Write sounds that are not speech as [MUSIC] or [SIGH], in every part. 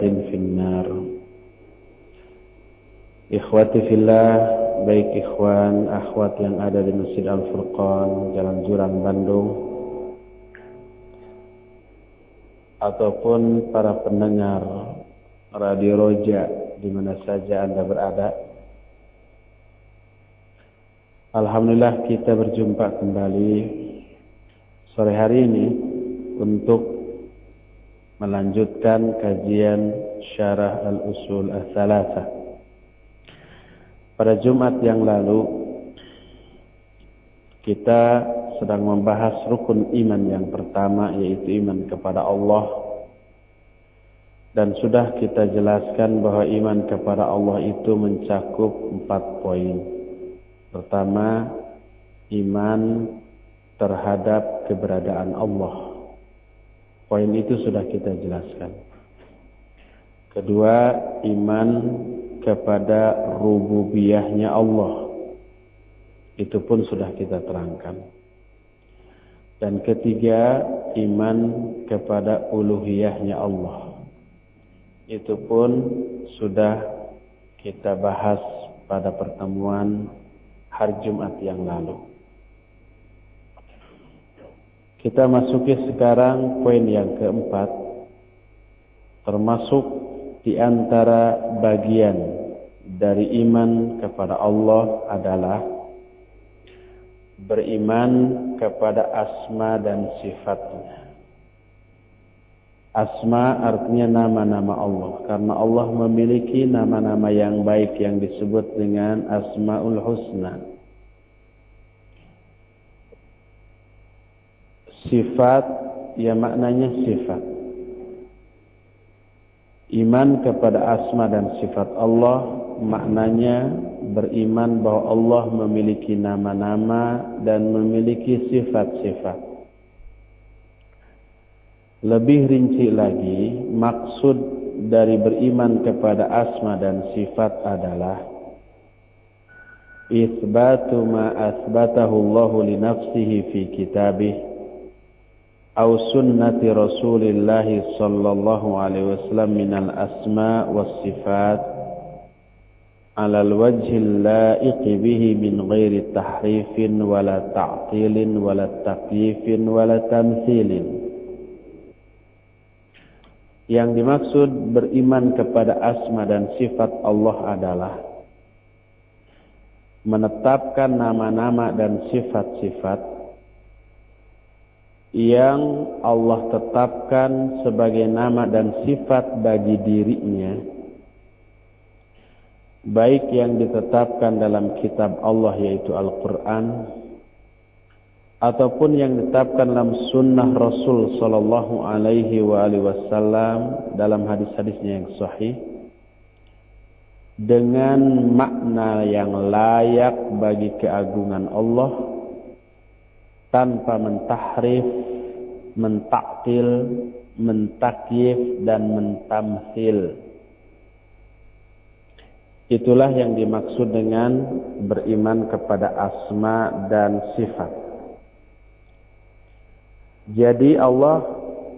في النار Ikhwati fillah baik ikhwan akhwat yang ada di Masjid Al-Furqan Jalan Jurang Bandung ataupun para pendengar Radio Roja di mana saja Anda berada Alhamdulillah kita berjumpa kembali sore hari ini untuk melanjutkan kajian syarah al-usul al-thalatha. Pada Jumat yang lalu kita sedang membahas rukun iman yang pertama yaitu iman kepada Allah dan sudah kita jelaskan bahwa iman kepada Allah itu mencakup empat poin. Pertama, iman terhadap keberadaan Allah. Poin itu sudah kita jelaskan. Kedua, iman kepada rububiyahnya Allah. Itu pun sudah kita terangkan. Dan ketiga, iman kepada uluhiyahnya Allah. Itu pun sudah kita bahas pada pertemuan hari Jumat yang lalu. Kita masuki sekarang poin yang keempat, termasuk di antara bagian dari iman kepada Allah adalah beriman kepada asma dan sifatnya. Asma artinya nama-nama Allah. Karena Allah memiliki nama-nama yang baik yang disebut dengan Asma'ul Husna. Sifat ya maknanya sifat. Iman kepada asma dan sifat Allah maknanya beriman bahwa Allah memiliki nama-nama dan memiliki sifat-sifat. Lebih rinci lagi, maksud dari beriman kepada asma dan sifat adalah isbatu ma asbatahu Allah li nafsihi fi kitabih أو سنة رسول الله صلى الله عليه وسلم من الأسماء والصفات على الوجه اللائق به من غير تحريف ولا تعطيل ولا تكييف ولا تمثيل Yang dimaksud beriman kepada asma dan sifat Allah adalah menetapkan nama-nama dan sifat-sifat yang Allah tetapkan sebagai nama dan sifat bagi dirinya baik yang ditetapkan dalam kitab Allah yaitu Al-Quran ataupun yang ditetapkan dalam sunnah Rasul Sallallahu Alaihi Wasallam dalam hadis-hadisnya yang sahih dengan makna yang layak bagi keagungan Allah tanpa mentahrif, mentaktil, mentakyif dan mentamsil. Itulah yang dimaksud dengan beriman kepada asma dan sifat. Jadi Allah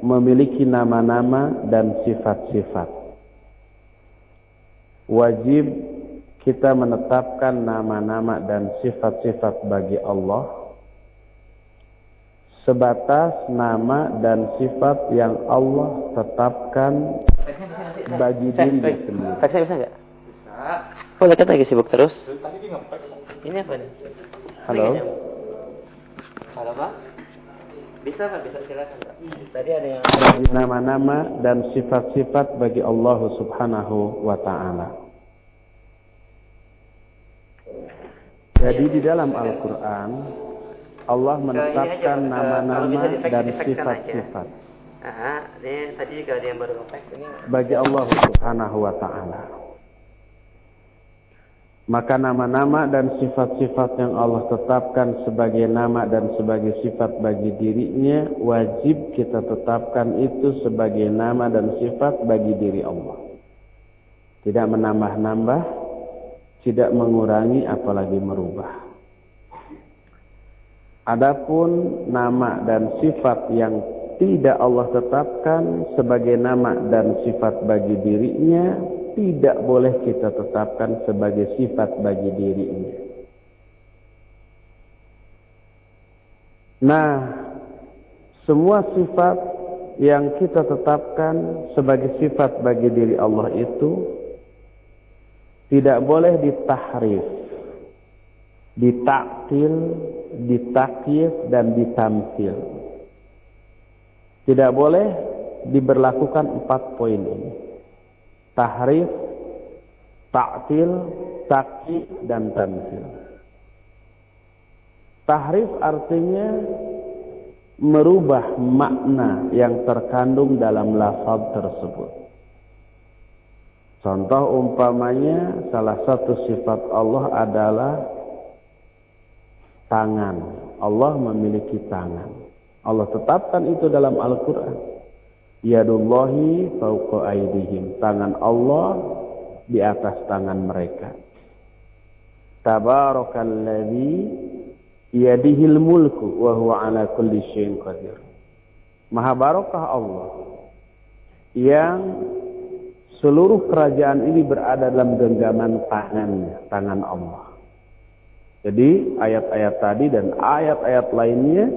memiliki nama-nama dan sifat-sifat. Wajib kita menetapkan nama-nama dan sifat-sifat bagi Allah sebatas nama dan sifat yang Allah tetapkan bagi diri sendiri. Faxnya bisa nggak? Bisa. Boleh kan lagi sibuk terus? Ini apa nih? Halo. Halo Pak. Bisa Pak, bisa silakan Pak. Tadi ada yang nama-nama dan sifat-sifat bagi Allah Subhanahu wa taala. Jadi di dalam Al-Qur'an Allah menetapkan nama-nama dan sifat-sifat. Tadi juga ada yang baru ini. Bagi Allah Subhanahu wa taala. Maka nama-nama dan sifat-sifat yang Allah tetapkan sebagai nama dan sebagai sifat bagi dirinya wajib kita tetapkan itu sebagai nama dan sifat bagi diri Allah. Tidak menambah-nambah, tidak mengurangi apalagi merubah. Adapun nama dan sifat yang tidak Allah tetapkan sebagai nama dan sifat bagi dirinya, tidak boleh kita tetapkan sebagai sifat bagi dirinya. Nah, semua sifat yang kita tetapkan sebagai sifat bagi diri Allah itu tidak boleh ditahrif, ditaktil, ditakyif dan ditamsil. Tidak boleh diberlakukan empat poin ini. Tahrif, taktil, takyif dan tamsil. Tahrif artinya merubah makna yang terkandung dalam lafaz tersebut. Contoh umpamanya salah satu sifat Allah adalah tangan. Allah memiliki tangan. Allah tetapkan itu dalam Al-Quran. Yadullahi fauqa aidihim. Tangan Allah di atas tangan mereka. Tabarakalladzi yadihil mulku wa huwa ala kulli syai'in qadir. Maha barokah Allah yang seluruh kerajaan ini berada dalam genggaman tangannya, tangan Allah. Jadi ayat-ayat tadi dan ayat-ayat lainnya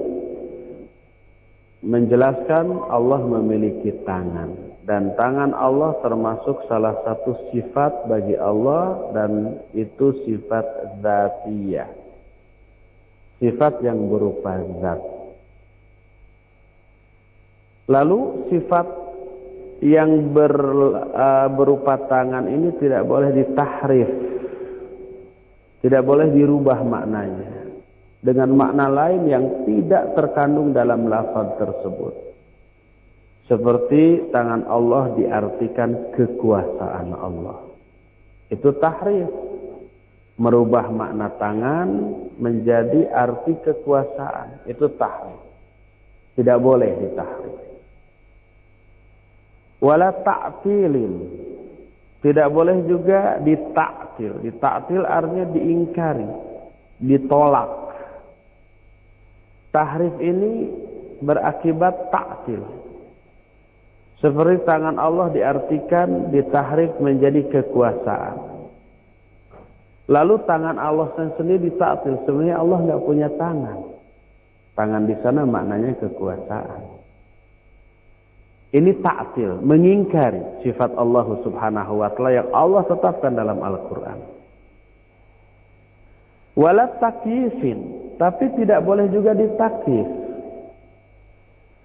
menjelaskan Allah memiliki tangan dan tangan Allah termasuk salah satu sifat bagi Allah dan itu sifat zatiyah. Sifat yang berupa zat. Lalu sifat yang ber, uh, berupa tangan ini tidak boleh ditahrif tidak boleh dirubah maknanya dengan makna lain yang tidak terkandung dalam lafaz tersebut. Seperti tangan Allah diartikan kekuasaan Allah. Itu tahrif. Merubah makna tangan menjadi arti kekuasaan. Itu tahrif. Tidak boleh ditahrif. Wala ta'tilin. Tidak boleh juga ditaktil. Ditaktil artinya diingkari, ditolak. Tahrif ini berakibat taktil. Seperti tangan Allah diartikan ditahrif menjadi kekuasaan. Lalu tangan Allah sendiri ditaktil. Sebenarnya Allah nggak punya tangan. Tangan di sana maknanya kekuasaan. Ini ta'til, mengingkari sifat Allah subhanahu wa ta'ala yang Allah tetapkan dalam Al-Quran. Walat takyifin, tapi tidak boleh juga ditakif.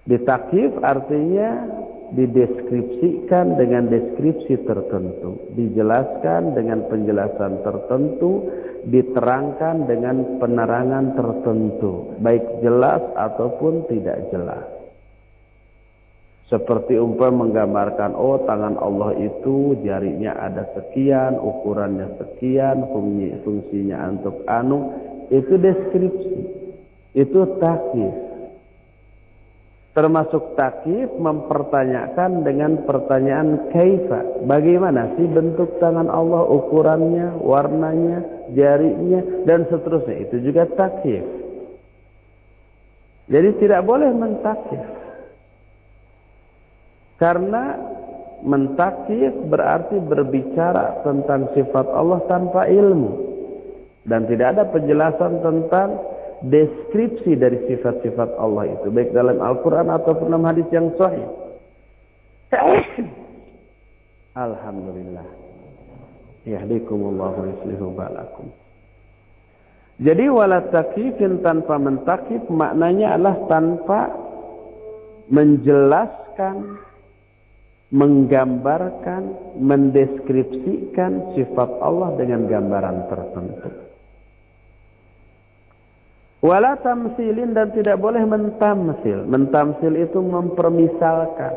Ditakif artinya dideskripsikan dengan deskripsi tertentu, dijelaskan dengan penjelasan tertentu, diterangkan dengan penerangan tertentu, baik jelas ataupun tidak jelas. Seperti umpam menggambarkan, oh tangan Allah itu jarinya ada sekian, ukurannya sekian, fungsi, fungsinya untuk anu. Itu deskripsi. Itu takif. Termasuk takif mempertanyakan dengan pertanyaan kaifa. Bagaimana sih bentuk tangan Allah, ukurannya, warnanya, jarinya, dan seterusnya. Itu juga takif. Jadi tidak boleh mentakif. Karena mentakif berarti berbicara tentang sifat Allah tanpa ilmu. Dan tidak ada penjelasan tentang deskripsi dari sifat-sifat Allah itu. Baik dalam Al-Quran ataupun dalam hadis yang sahih. Alhamdulillah. Yahdikumullahu yuslihu balakum. Jadi wala takifin tanpa mentakif maknanya adalah tanpa menjelaskan menggambarkan, mendeskripsikan sifat Allah dengan gambaran tertentu. Wala tamsilin dan tidak boleh mentamsil. Mentamsil itu mempermisalkan,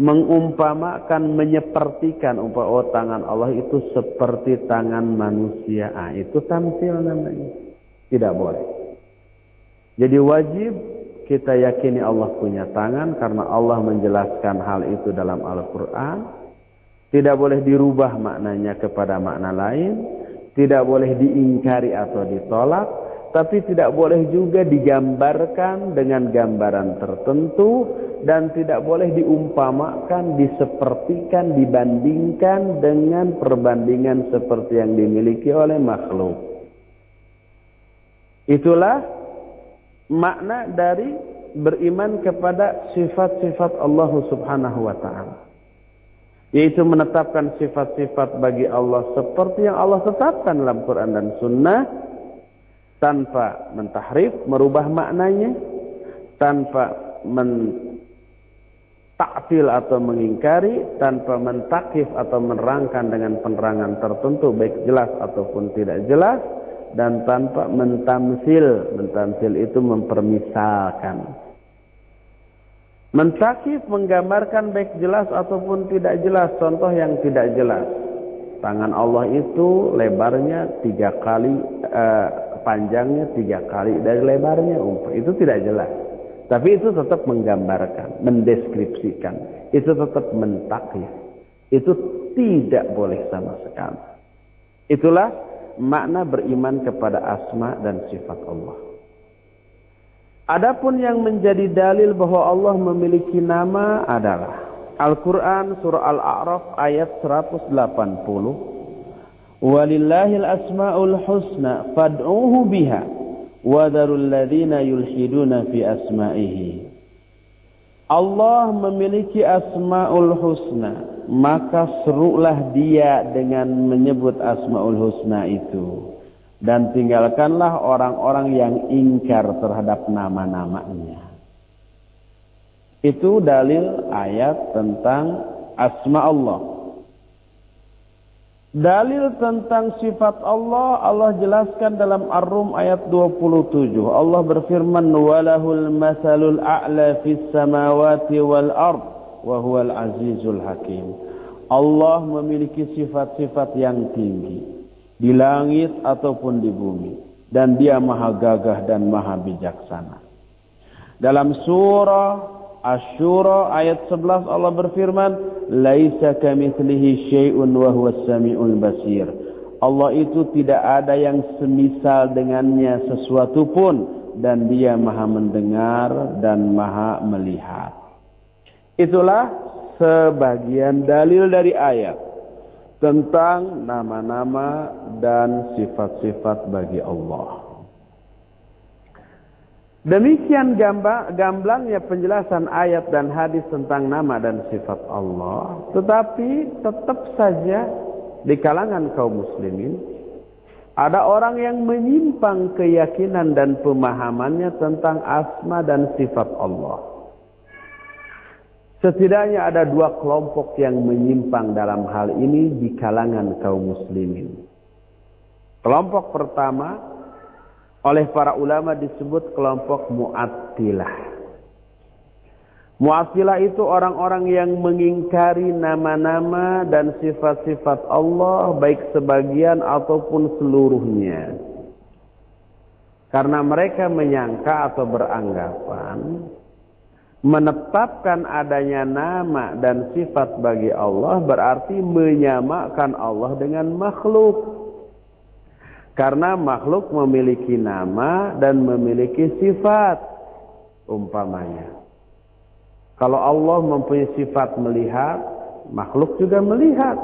mengumpamakan, menyepertikan umpama oh tangan Allah itu seperti tangan manusia. Ah, itu tamsil namanya. Tidak boleh. Jadi wajib kita yakini Allah punya tangan karena Allah menjelaskan hal itu dalam Al-Quran. Tidak boleh dirubah maknanya kepada makna lain. Tidak boleh diingkari atau ditolak. tapi tidak boleh juga digambarkan dengan gambaran tertentu dan tidak boleh diumpamakan, disepertikan, dibandingkan dengan perbandingan seperti yang dimiliki oleh makhluk. Itulah makna dari beriman kepada sifat-sifat Allah Subhanahu wa taala. Yaitu menetapkan sifat-sifat bagi Allah seperti yang Allah tetapkan dalam Quran dan Sunnah tanpa mentahrif, merubah maknanya, tanpa mentaktil atau mengingkari, tanpa mentakif atau menerangkan dengan penerangan tertentu, baik jelas ataupun tidak jelas, dan tanpa mentamsil. Mentamsil itu mempermisalkan. Mentakif menggambarkan baik jelas ataupun tidak jelas. Contoh yang tidak jelas. Tangan Allah itu lebarnya tiga kali, uh, panjangnya tiga kali dari lebarnya umpah. Itu tidak jelas. Tapi itu tetap menggambarkan, mendeskripsikan. Itu tetap mentakif. Itu tidak boleh sama sekali. Itulah makna beriman kepada asma dan sifat Allah. Adapun yang menjadi dalil bahwa Allah memiliki nama adalah Al-Quran surah Al-A'raf ayat 180. Walillahil asma'ul husna fad'uhu biha wadarul ladhina yulhiduna fi asma'ihi. Allah memiliki asma'ul husna, maka serulah dia dengan menyebut asma'ul husna itu. Dan tinggalkanlah orang-orang yang ingkar terhadap nama-namanya. Itu dalil ayat tentang asma Allah. Dalil tentang sifat Allah Allah jelaskan dalam Ar-Rum ayat 27. Allah berfirman walahul masalul a'la fis samawati wal ard wa huwal azizul hakim. Allah memiliki sifat-sifat yang tinggi di langit ataupun di bumi dan dia maha gagah dan maha bijaksana. Dalam surah Asyura ayat 11 Allah berfirman, "Laisa kamitslihi syai'un wa huwas samiul basir." Allah itu tidak ada yang semisal dengannya sesuatu pun dan dia maha mendengar dan maha melihat. Itulah sebagian dalil dari ayat tentang nama-nama dan sifat-sifat bagi Allah. Demikian gamba, gamblangnya penjelasan ayat dan hadis tentang nama dan sifat Allah. Tetapi tetap saja di kalangan kaum muslimin ada orang yang menyimpang keyakinan dan pemahamannya tentang asma dan sifat Allah. Setidaknya ada dua kelompok yang menyimpang dalam hal ini di kalangan kaum muslimin. Kelompok pertama oleh para ulama disebut kelompok Mu'attilah. Mu'attilah itu orang-orang yang mengingkari nama-nama dan sifat-sifat Allah baik sebagian ataupun seluruhnya. Karena mereka menyangka atau beranggapan menetapkan adanya nama dan sifat bagi Allah berarti menyamakan Allah dengan makhluk. Karena makhluk memiliki nama dan memiliki sifat umpamanya. Kalau Allah mempunyai sifat melihat, makhluk juga melihat.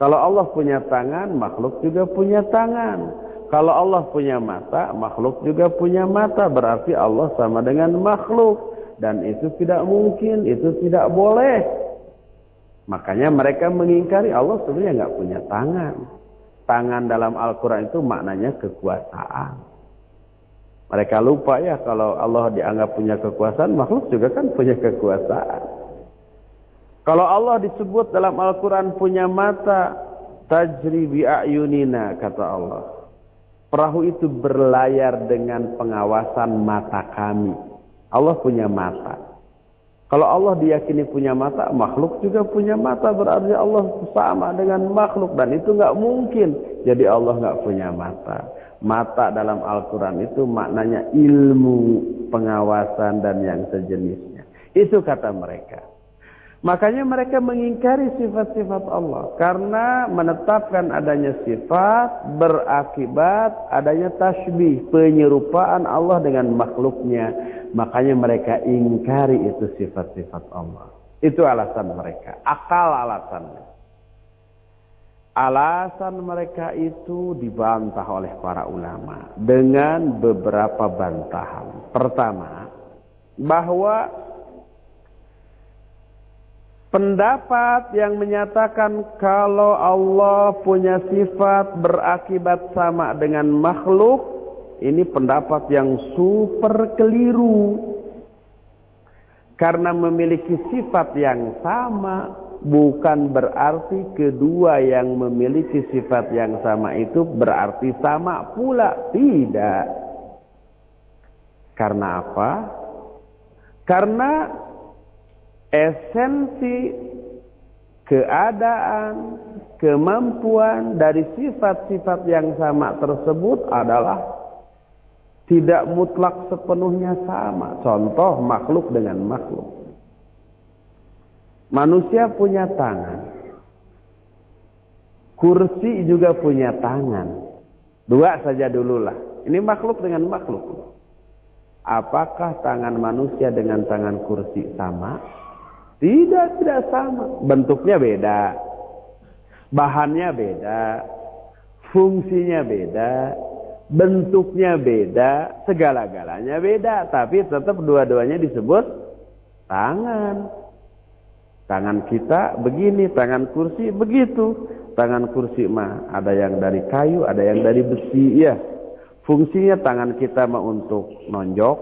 Kalau Allah punya tangan, makhluk juga punya tangan. Kalau Allah punya mata, makhluk juga punya mata. Berarti Allah sama dengan makhluk. Dan itu tidak mungkin, itu tidak boleh. Makanya mereka mengingkari Allah sebenarnya nggak punya tangan tangan dalam Al-Quran itu maknanya kekuasaan. Mereka lupa ya kalau Allah dianggap punya kekuasaan, makhluk juga kan punya kekuasaan. Kalau Allah disebut dalam Al-Quran punya mata, tajri bi'ayunina, kata Allah. Perahu itu berlayar dengan pengawasan mata kami. Allah punya mata. Kalau Allah diyakini punya mata, makhluk juga punya mata. Berarti Allah sama dengan makhluk. Dan itu nggak mungkin. Jadi Allah nggak punya mata. Mata dalam Al-Quran itu maknanya ilmu pengawasan dan yang sejenisnya. Itu kata mereka. Makanya mereka mengingkari sifat-sifat Allah karena menetapkan adanya sifat berakibat adanya tasbih, penyerupaan Allah dengan makhluknya. Makanya mereka ingkari itu sifat-sifat Allah. Itu alasan mereka, akal alasannya. Alasan mereka itu dibantah oleh para ulama dengan beberapa bantahan. Pertama, bahwa pendapat yang menyatakan kalau Allah punya sifat berakibat sama dengan makhluk ini pendapat yang super keliru karena memiliki sifat yang sama bukan berarti kedua yang memiliki sifat yang sama itu berarti sama pula. Tidak. Karena apa? Karena esensi keadaan, kemampuan dari sifat-sifat yang sama tersebut adalah tidak mutlak sepenuhnya sama. Contoh makhluk dengan makhluk. Manusia punya tangan. Kursi juga punya tangan. Dua saja dululah. Ini makhluk dengan makhluk. Apakah tangan manusia dengan tangan kursi sama? Tidak, tidak sama. Bentuknya beda. Bahannya beda. Fungsinya beda. Bentuknya beda. Segala-galanya beda. Tapi tetap dua-duanya disebut tangan. Tangan kita begini, tangan kursi begitu. Tangan kursi mah ada yang dari kayu, ada yang dari besi, ya. Fungsinya tangan kita mah untuk nonjok,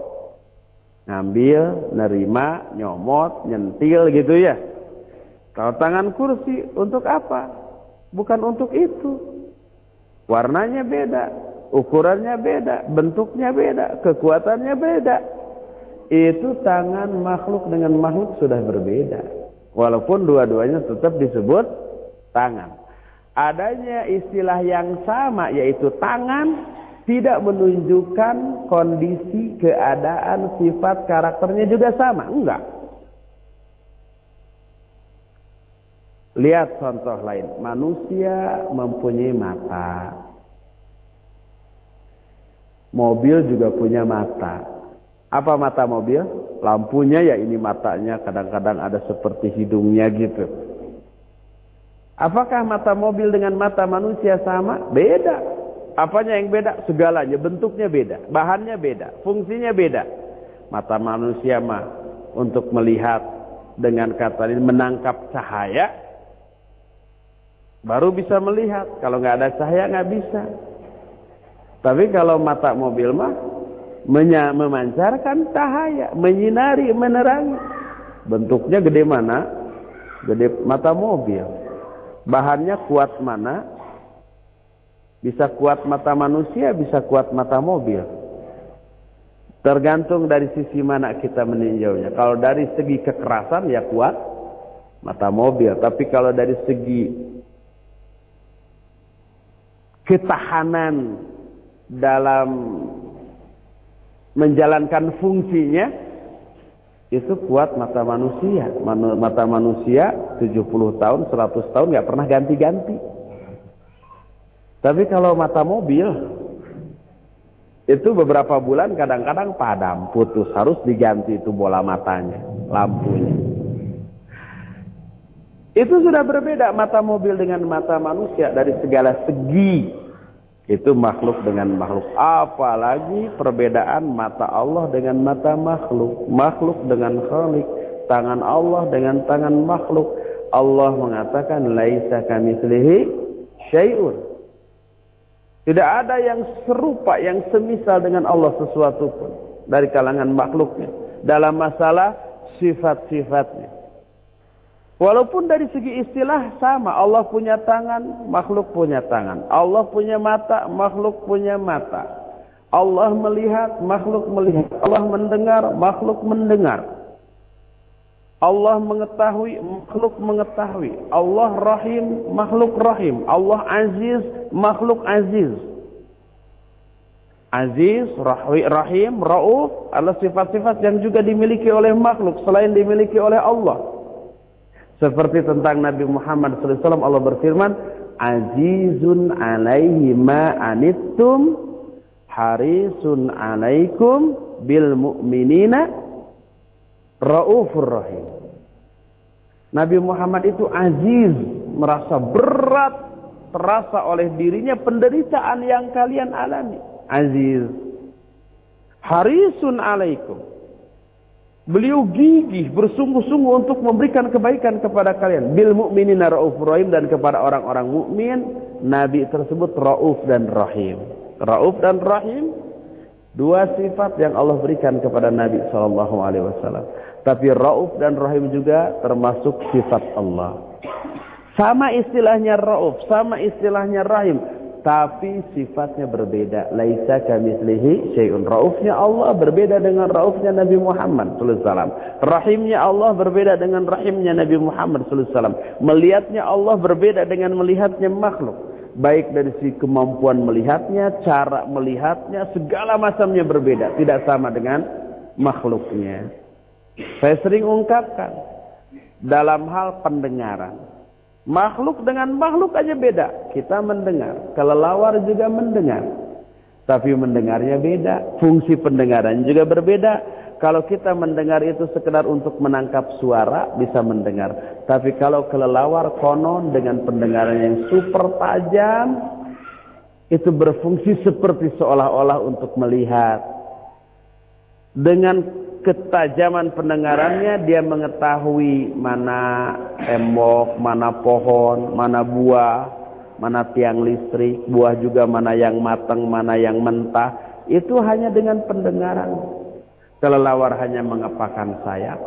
ngambil, nerima, nyomot, nyentil gitu ya. Kalau tangan kursi untuk apa? Bukan untuk itu. Warnanya beda, ukurannya beda, bentuknya beda, kekuatannya beda. Itu tangan makhluk dengan makhluk sudah berbeda. Walaupun dua-duanya tetap disebut tangan. Adanya istilah yang sama yaitu tangan tidak menunjukkan kondisi, keadaan, sifat, karakternya juga sama. Enggak. Lihat contoh lain. Manusia mempunyai mata. Mobil juga punya mata. Apa mata mobil? Lampunya ya ini matanya, kadang-kadang ada seperti hidungnya gitu. Apakah mata mobil dengan mata manusia sama? Beda. Apanya yang beda? Segalanya, bentuknya beda, bahannya beda, fungsinya beda. Mata manusia mah untuk melihat dengan kata ini menangkap cahaya baru bisa melihat. Kalau nggak ada cahaya nggak bisa. Tapi kalau mata mobil mah memancarkan cahaya, menyinari, menerangi. Bentuknya gede mana? Gede mata mobil. Bahannya kuat mana? Bisa kuat mata manusia, bisa kuat mata mobil. Tergantung dari sisi mana kita meninjaunya. Kalau dari segi kekerasan ya kuat mata mobil. Tapi kalau dari segi ketahanan dalam menjalankan fungsinya itu kuat mata manusia. Mata manusia 70 tahun, 100 tahun nggak pernah ganti-ganti. Tapi kalau mata mobil itu beberapa bulan kadang-kadang padam, putus, harus diganti itu bola matanya, lampunya. Itu sudah berbeda mata mobil dengan mata manusia dari segala segi itu makhluk dengan makhluk. Apalagi perbedaan mata Allah dengan mata makhluk. Makhluk dengan khalik. Tangan Allah dengan tangan makhluk. Allah mengatakan, Laisa kamitslihi syai'un. Tidak ada yang serupa, yang semisal dengan Allah sesuatu pun. Dari kalangan makhluknya. Dalam masalah sifat-sifatnya. Walaupun dari segi istilah sama, Allah punya tangan, makhluk punya tangan. Allah punya mata, makhluk punya mata. Allah melihat, makhluk melihat. Allah mendengar, makhluk mendengar. Allah mengetahui, makhluk mengetahui. Allah rahim, makhluk rahim. Allah aziz, makhluk aziz. Aziz, rahim, rauf adalah sifat-sifat yang juga dimiliki oleh makhluk selain dimiliki oleh Allah. Seperti tentang Nabi Muhammad SAW Allah berfirman, Azizun alaihi ma anittum harisun alaikum bil mu'minina raufur rahim. Nabi Muhammad itu aziz, merasa berat terasa oleh dirinya penderitaan yang kalian alami. Aziz. Harisun alaikum Beliau gigih bersungguh-sungguh untuk memberikan kebaikan kepada kalian. Bil mu'minina raufur rahim dan kepada orang-orang mukmin nabi tersebut rauf dan rahim. Rauf dan rahim dua sifat yang Allah berikan kepada Nabi sallallahu alaihi wasallam. Tapi rauf dan rahim juga termasuk sifat Allah. Sama istilahnya rauf, sama istilahnya rahim tapi sifatnya berbeda. Laisa kamitslihi syai'un. Raufnya Allah berbeda dengan raufnya Nabi Muhammad sallallahu alaihi wasallam. Rahimnya Allah berbeda dengan rahimnya Nabi Muhammad sallallahu alaihi wasallam. Melihatnya Allah berbeda dengan melihatnya makhluk. Baik dari si kemampuan melihatnya, cara melihatnya, segala macamnya berbeda, tidak sama dengan makhluknya. Saya sering ungkapkan dalam hal pendengaran. Makhluk dengan makhluk aja beda. Kita mendengar. Kelelawar juga mendengar. Tapi mendengarnya beda. Fungsi pendengaran juga berbeda. Kalau kita mendengar itu sekedar untuk menangkap suara, bisa mendengar. Tapi kalau kelelawar konon dengan pendengaran yang super tajam, itu berfungsi seperti seolah-olah untuk melihat. Dengan ketajaman pendengarannya dia mengetahui mana tembok, mana pohon, mana buah, mana tiang listrik, buah juga mana yang matang, mana yang mentah. Itu hanya dengan pendengaran. Kelelawar hanya mengepakkan sayap.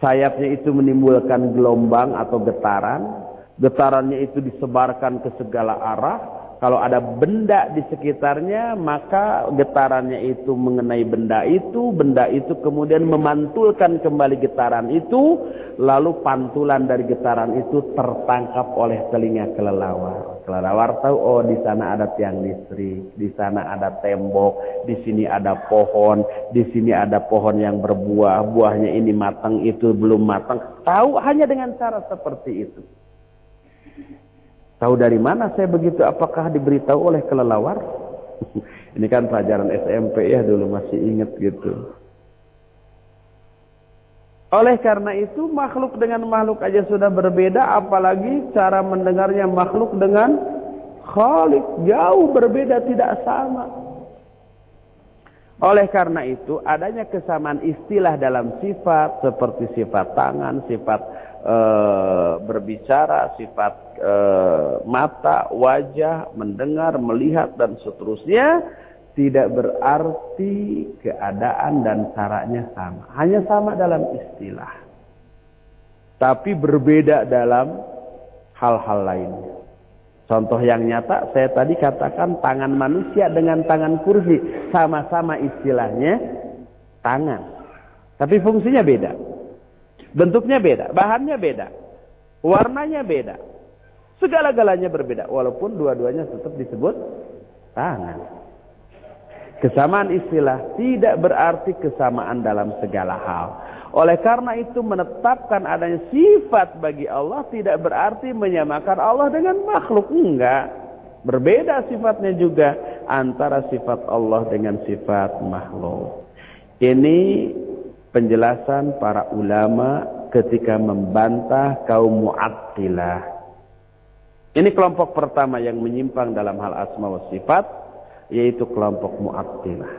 Sayapnya itu menimbulkan gelombang atau getaran. Getarannya itu disebarkan ke segala arah kalau ada benda di sekitarnya, maka getarannya itu mengenai benda itu, benda itu kemudian memantulkan kembali getaran itu, lalu pantulan dari getaran itu tertangkap oleh telinga kelelawar. Kelelawar tahu, oh di sana ada tiang listrik, di sana ada tembok, di sini ada pohon, di sini ada pohon yang berbuah, buahnya ini matang, itu belum matang. Tahu hanya dengan cara seperti itu. Tahu dari mana saya begitu? Apakah diberitahu oleh kelelawar? [LAUGHS] Ini kan pelajaran SMP ya dulu masih ingat gitu. Oleh karena itu makhluk dengan makhluk aja sudah berbeda apalagi cara mendengarnya makhluk dengan khalik jauh berbeda tidak sama. Oleh karena itu adanya kesamaan istilah dalam sifat seperti sifat tangan, sifat e, berbicara, sifat e, mata, wajah, mendengar, melihat dan seterusnya tidak berarti keadaan dan caranya sama. Hanya sama dalam istilah. Tapi berbeda dalam hal-hal lainnya. Contoh yang nyata, saya tadi katakan tangan manusia dengan tangan kursi. Sama-sama istilahnya tangan. Tapi fungsinya beda. Bentuknya beda, bahannya beda, warnanya beda. Segala-galanya berbeda walaupun dua-duanya tetap disebut tangan. Kesamaan istilah tidak berarti kesamaan dalam segala hal. Oleh karena itu menetapkan adanya sifat bagi Allah tidak berarti menyamakan Allah dengan makhluk. Enggak. Berbeda sifatnya juga antara sifat Allah dengan sifat makhluk. Ini penjelasan para ulama ketika membantah kaum mu'attilah. Ini kelompok pertama yang menyimpang dalam hal asma wa sifat, yaitu kelompok mu'attilah.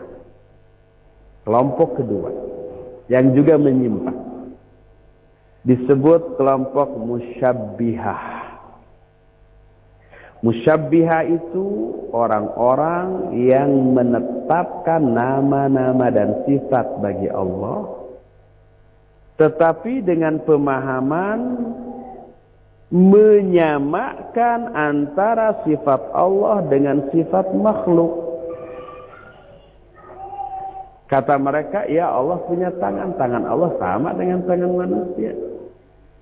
Kelompok kedua, yang juga menyimpang. Disebut kelompok musyabbihah. Musyabbiha itu orang-orang yang menetapkan nama-nama dan sifat bagi Allah tetapi dengan pemahaman menyamakan antara sifat Allah dengan sifat makhluk. Kata mereka, ya Allah punya tangan, tangan Allah sama dengan tangan manusia.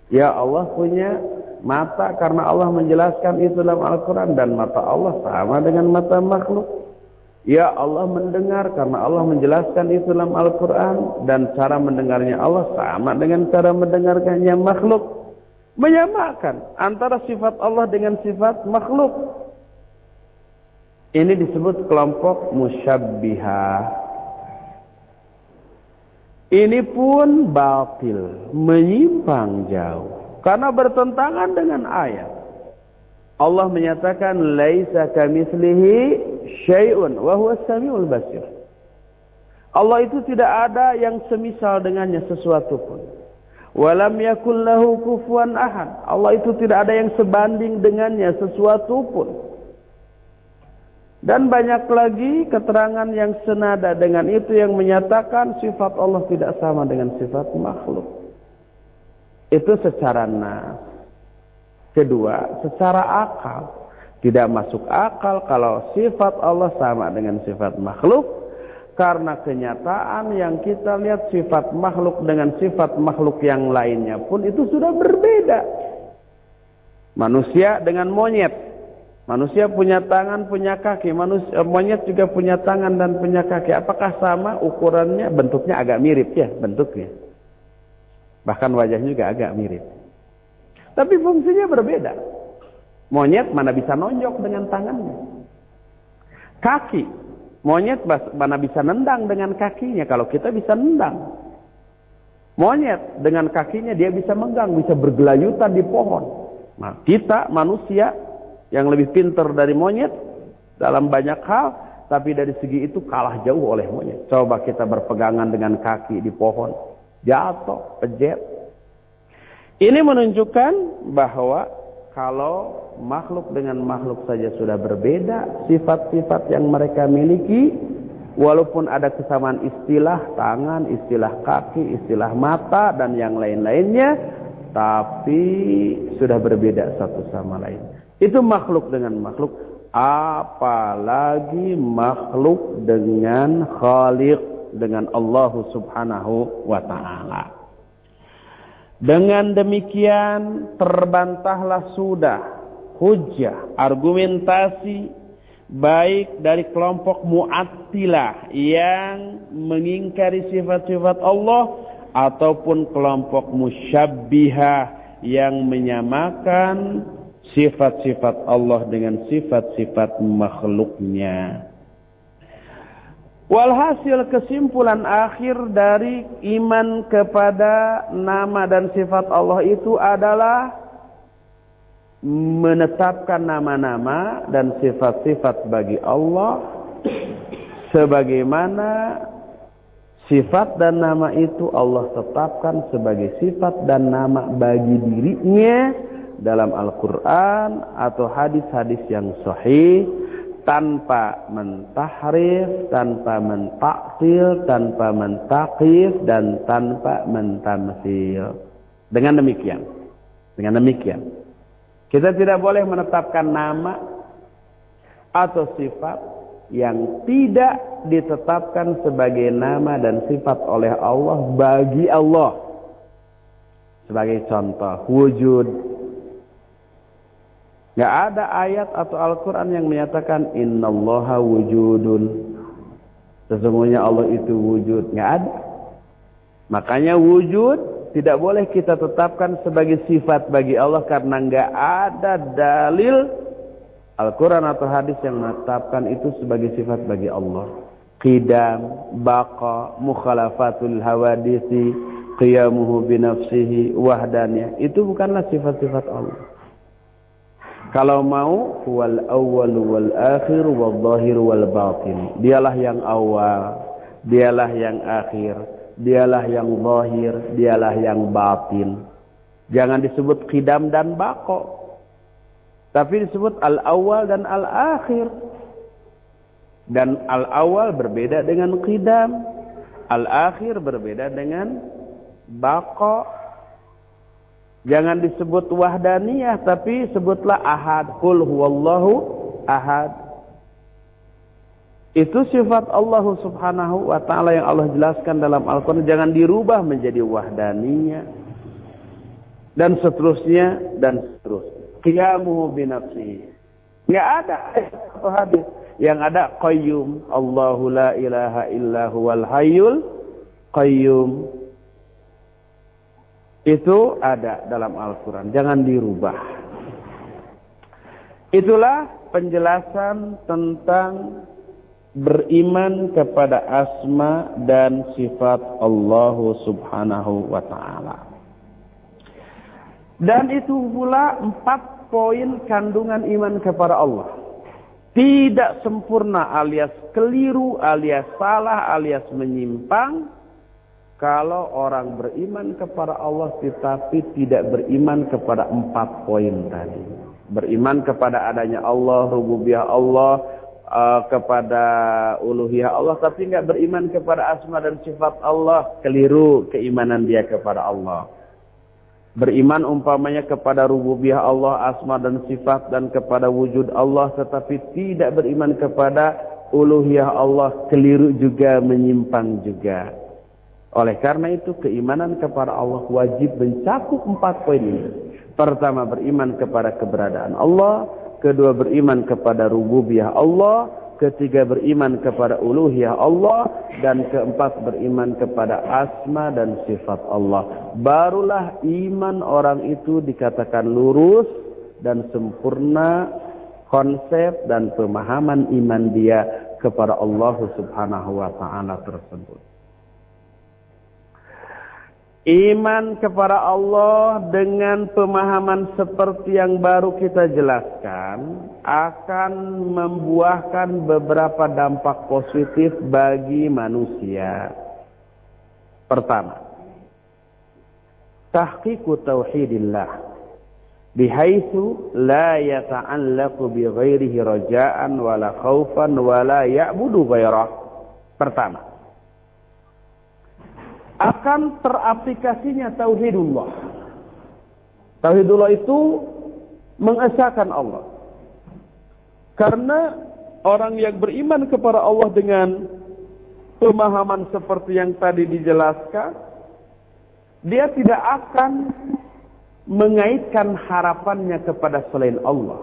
Ya Allah punya mata karena Allah menjelaskan itu dalam Al-Quran dan mata Allah sama dengan mata makhluk. Ya Allah mendengar karena Allah menjelaskan itu dalam Al-Quran dan cara mendengarnya Allah sama dengan cara mendengarkannya makhluk. Menyamakan antara sifat Allah dengan sifat makhluk. Ini disebut kelompok musyabbihah. Ini pun batil, menyimpang jauh. Karena bertentangan dengan ayat. Allah menyatakan laisa kamitslihi syai'un wa huwa samiul basir. Allah itu tidak ada yang semisal dengannya sesuatu pun. Walam yakul lahu kufuwan ahad. Allah itu tidak ada yang sebanding dengannya sesuatu pun. Dan banyak lagi keterangan yang senada dengan itu yang menyatakan sifat Allah tidak sama dengan sifat makhluk. Itu secara nas. Kedua, secara akal. Tidak masuk akal kalau sifat Allah sama dengan sifat makhluk. Karena kenyataan yang kita lihat sifat makhluk dengan sifat makhluk yang lainnya pun itu sudah berbeda. Manusia dengan monyet Manusia punya tangan, punya kaki. Manusia, monyet juga punya tangan dan punya kaki. Apakah sama ukurannya? Bentuknya agak mirip ya, bentuknya. Bahkan wajahnya juga agak mirip. Tapi fungsinya berbeda. Monyet mana bisa nonjok dengan tangannya. Kaki. Monyet mana bisa nendang dengan kakinya. Kalau kita bisa nendang. Monyet dengan kakinya dia bisa menggang, bisa bergelayutan di pohon. Nah, kita manusia yang lebih pintar dari monyet dalam banyak hal, tapi dari segi itu kalah jauh oleh monyet. Coba kita berpegangan dengan kaki di pohon, jatuh, pejet. Ini menunjukkan bahwa kalau makhluk dengan makhluk saja sudah berbeda, sifat-sifat yang mereka miliki, walaupun ada kesamaan istilah tangan, istilah kaki, istilah mata, dan yang lain-lainnya, tapi sudah berbeda satu sama lain. Itu makhluk dengan makhluk. Apalagi makhluk dengan khalik. Dengan Allah subhanahu wa ta'ala. Dengan demikian terbantahlah sudah hujah, argumentasi baik dari kelompok mu'attilah yang mengingkari sifat-sifat Allah ataupun kelompok musyabbihah yang menyamakan sifat-sifat Allah dengan sifat-sifat makhluknya. Walhasil kesimpulan akhir dari iman kepada nama dan sifat Allah itu adalah menetapkan nama-nama dan sifat-sifat bagi Allah sebagaimana sifat dan nama itu Allah tetapkan sebagai sifat dan nama bagi dirinya dalam Al-Quran atau hadis-hadis yang sahih tanpa mentahrif, tanpa mentaktil, tanpa mentakif, dan tanpa mentamsil. Dengan demikian, dengan demikian, kita tidak boleh menetapkan nama atau sifat yang tidak ditetapkan sebagai nama dan sifat oleh Allah bagi Allah. Sebagai contoh, wujud, Gak ada ayat atau Al-Quran yang menyatakan Innallaha wujudun. Sesungguhnya Allah itu wujud. Gak ada. Makanya wujud tidak boleh kita tetapkan sebagai sifat bagi Allah karena gak ada dalil Al-Quran atau hadis yang menetapkan itu sebagai sifat bagi Allah. Qidam, baqa, mukhalafatul hawadisi, qiyamuhu binafsihi, wahdaniyah. Itu bukanlah sifat-sifat Allah. Kalau mau wal awal wal akhir wal zahir wal batin. Dialah yang awal, dialah yang akhir, dialah yang zahir, dialah yang batin. Jangan disebut qidam dan bako. Tapi disebut al awal dan al akhir. Dan al awal berbeda dengan qidam. Al akhir berbeda dengan bako Jangan disebut wahdaniyah tapi sebutlah ahad. Qul huwallahu ahad. Itu sifat Allah Subhanahu wa taala yang Allah jelaskan dalam Al-Qur'an jangan dirubah menjadi wahdaniyah dan seterusnya dan seterusnya. Qiyamuhu bi nafsihi. Enggak ada atau hadis yang ada qayyum Allahu la ilaha illa huwal hayyul qayyum Itu ada dalam Al-Quran. Jangan dirubah. Itulah penjelasan tentang beriman kepada asma dan sifat Allah subhanahu wa ta'ala. Dan itu pula empat poin kandungan iman kepada Allah. Tidak sempurna alias keliru alias salah alias menyimpang kalau orang beriman kepada Allah tetapi tidak beriman kepada empat poin tadi. Beriman kepada adanya Allah, rububiyah Allah, uh, kepada uluhiyah Allah tapi nggak beriman kepada asma dan sifat Allah, keliru keimanan dia kepada Allah. Beriman umpamanya kepada rububiyah Allah, asma dan sifat dan kepada wujud Allah tetapi tidak beriman kepada uluhiyah Allah, keliru juga menyimpang juga. Oleh karena itu keimanan kepada Allah wajib mencakup empat poin ini. Pertama beriman kepada keberadaan Allah, kedua beriman kepada rububiyah Allah, ketiga beriman kepada uluhiyah Allah, dan keempat beriman kepada asma dan sifat Allah. Barulah iman orang itu dikatakan lurus dan sempurna konsep dan pemahaman iman dia kepada Allah Subhanahu wa taala tersebut. Iman kepada Allah dengan pemahaman seperti yang baru kita jelaskan akan membuahkan beberapa dampak positif bagi manusia. Pertama, tahqiqu tauhidillah bihaitsu la yata'allaqu bi ghairihi raja'an wala khaufan wala ya'budu ghairah. Pertama, akan teraplikasinya tauhidullah. Tauhidullah itu mengesahkan Allah. Karena orang yang beriman kepada Allah dengan pemahaman seperti yang tadi dijelaskan, dia tidak akan mengaitkan harapannya kepada selain Allah.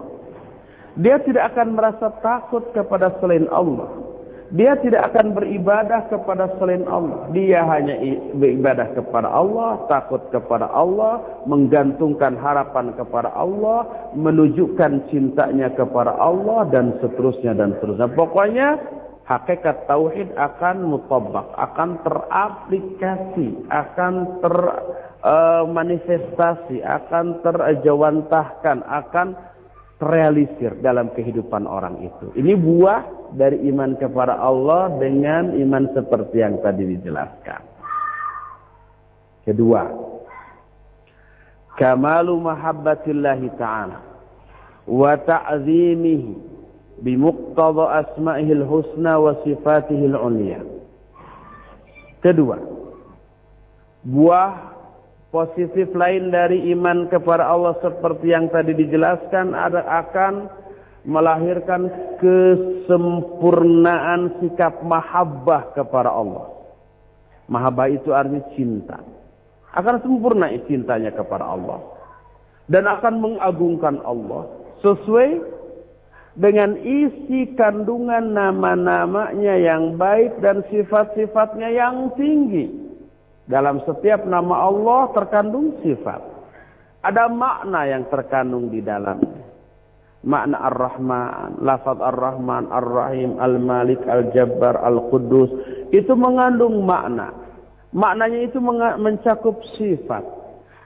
Dia tidak akan merasa takut kepada selain Allah. Dia tidak akan beribadah kepada selain Allah. Dia hanya beribadah kepada Allah, takut kepada Allah, menggantungkan harapan kepada Allah, menunjukkan cintanya kepada Allah, dan seterusnya dan seterusnya. Pokoknya hakikat tauhid akan mutabak, akan teraplikasi, akan termanifestasi, uh, akan terjawantahkan, akan terrealisir dalam kehidupan orang itu. Ini buah dari iman kepada Allah dengan iman seperti yang tadi dijelaskan. Kedua, kamalu mahabbatillahi ta'ala wa ta'zimihi bimuqtada asma'ihil husna wa sifatihil ulia. Kedua, buah Positif lain dari iman kepada Allah seperti yang tadi dijelaskan ada akan melahirkan kesempurnaan sikap mahabbah kepada Allah. Mahabbah itu artinya cinta. Akan sempurna cintanya kepada Allah. Dan akan mengagungkan Allah. Sesuai dengan isi kandungan nama-namanya yang baik dan sifat-sifatnya yang tinggi. Dalam setiap nama Allah terkandung sifat. Ada makna yang terkandung di dalam. Makna Ar-Rahman, lafaz Ar-Rahman, Ar-Rahim, Al-Malik, Al-Jabbar, Al-Quddus. Itu mengandung makna. Maknanya itu mencakup sifat.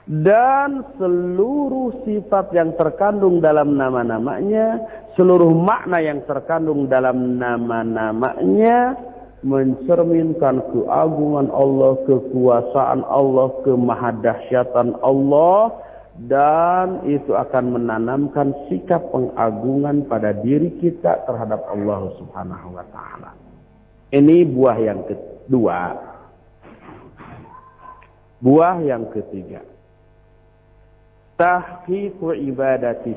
Dan seluruh sifat yang terkandung dalam nama-namanya, seluruh makna yang terkandung dalam nama-namanya, mencerminkan keagungan Allah, kekuasaan Allah, kemahadahsyatan Allah dan itu akan menanamkan sikap pengagungan pada diri kita terhadap Allah Subhanahu wa taala. Ini buah yang kedua. Buah yang ketiga. Tahqiqu ibadati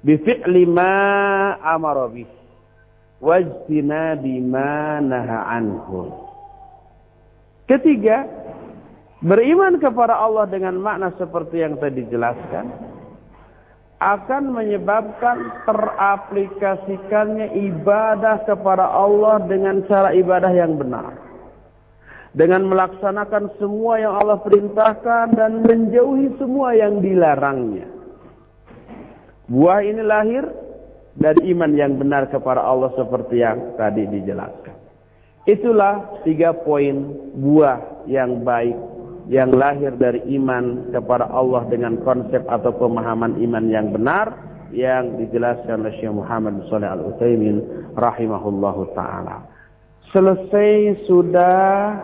bi fi'li ma amara bihi wajtinabi ma naha anhu. Ketiga, beriman kepada Allah dengan makna seperti yang tadi dijelaskan akan menyebabkan teraplikasikannya ibadah kepada Allah dengan cara ibadah yang benar. dengan melaksanakan semua yang Allah perintahkan dan menjauhi semua yang dilarangnya. Buah ini lahir dari iman yang benar kepada Allah seperti yang tadi dijelaskan. Itulah tiga poin buah yang baik yang lahir dari iman kepada Allah dengan konsep atau pemahaman iman yang benar yang dijelaskan oleh Syekh Muhammad Shalih Al Utsaimin rahimahullahu taala. Selesai sudah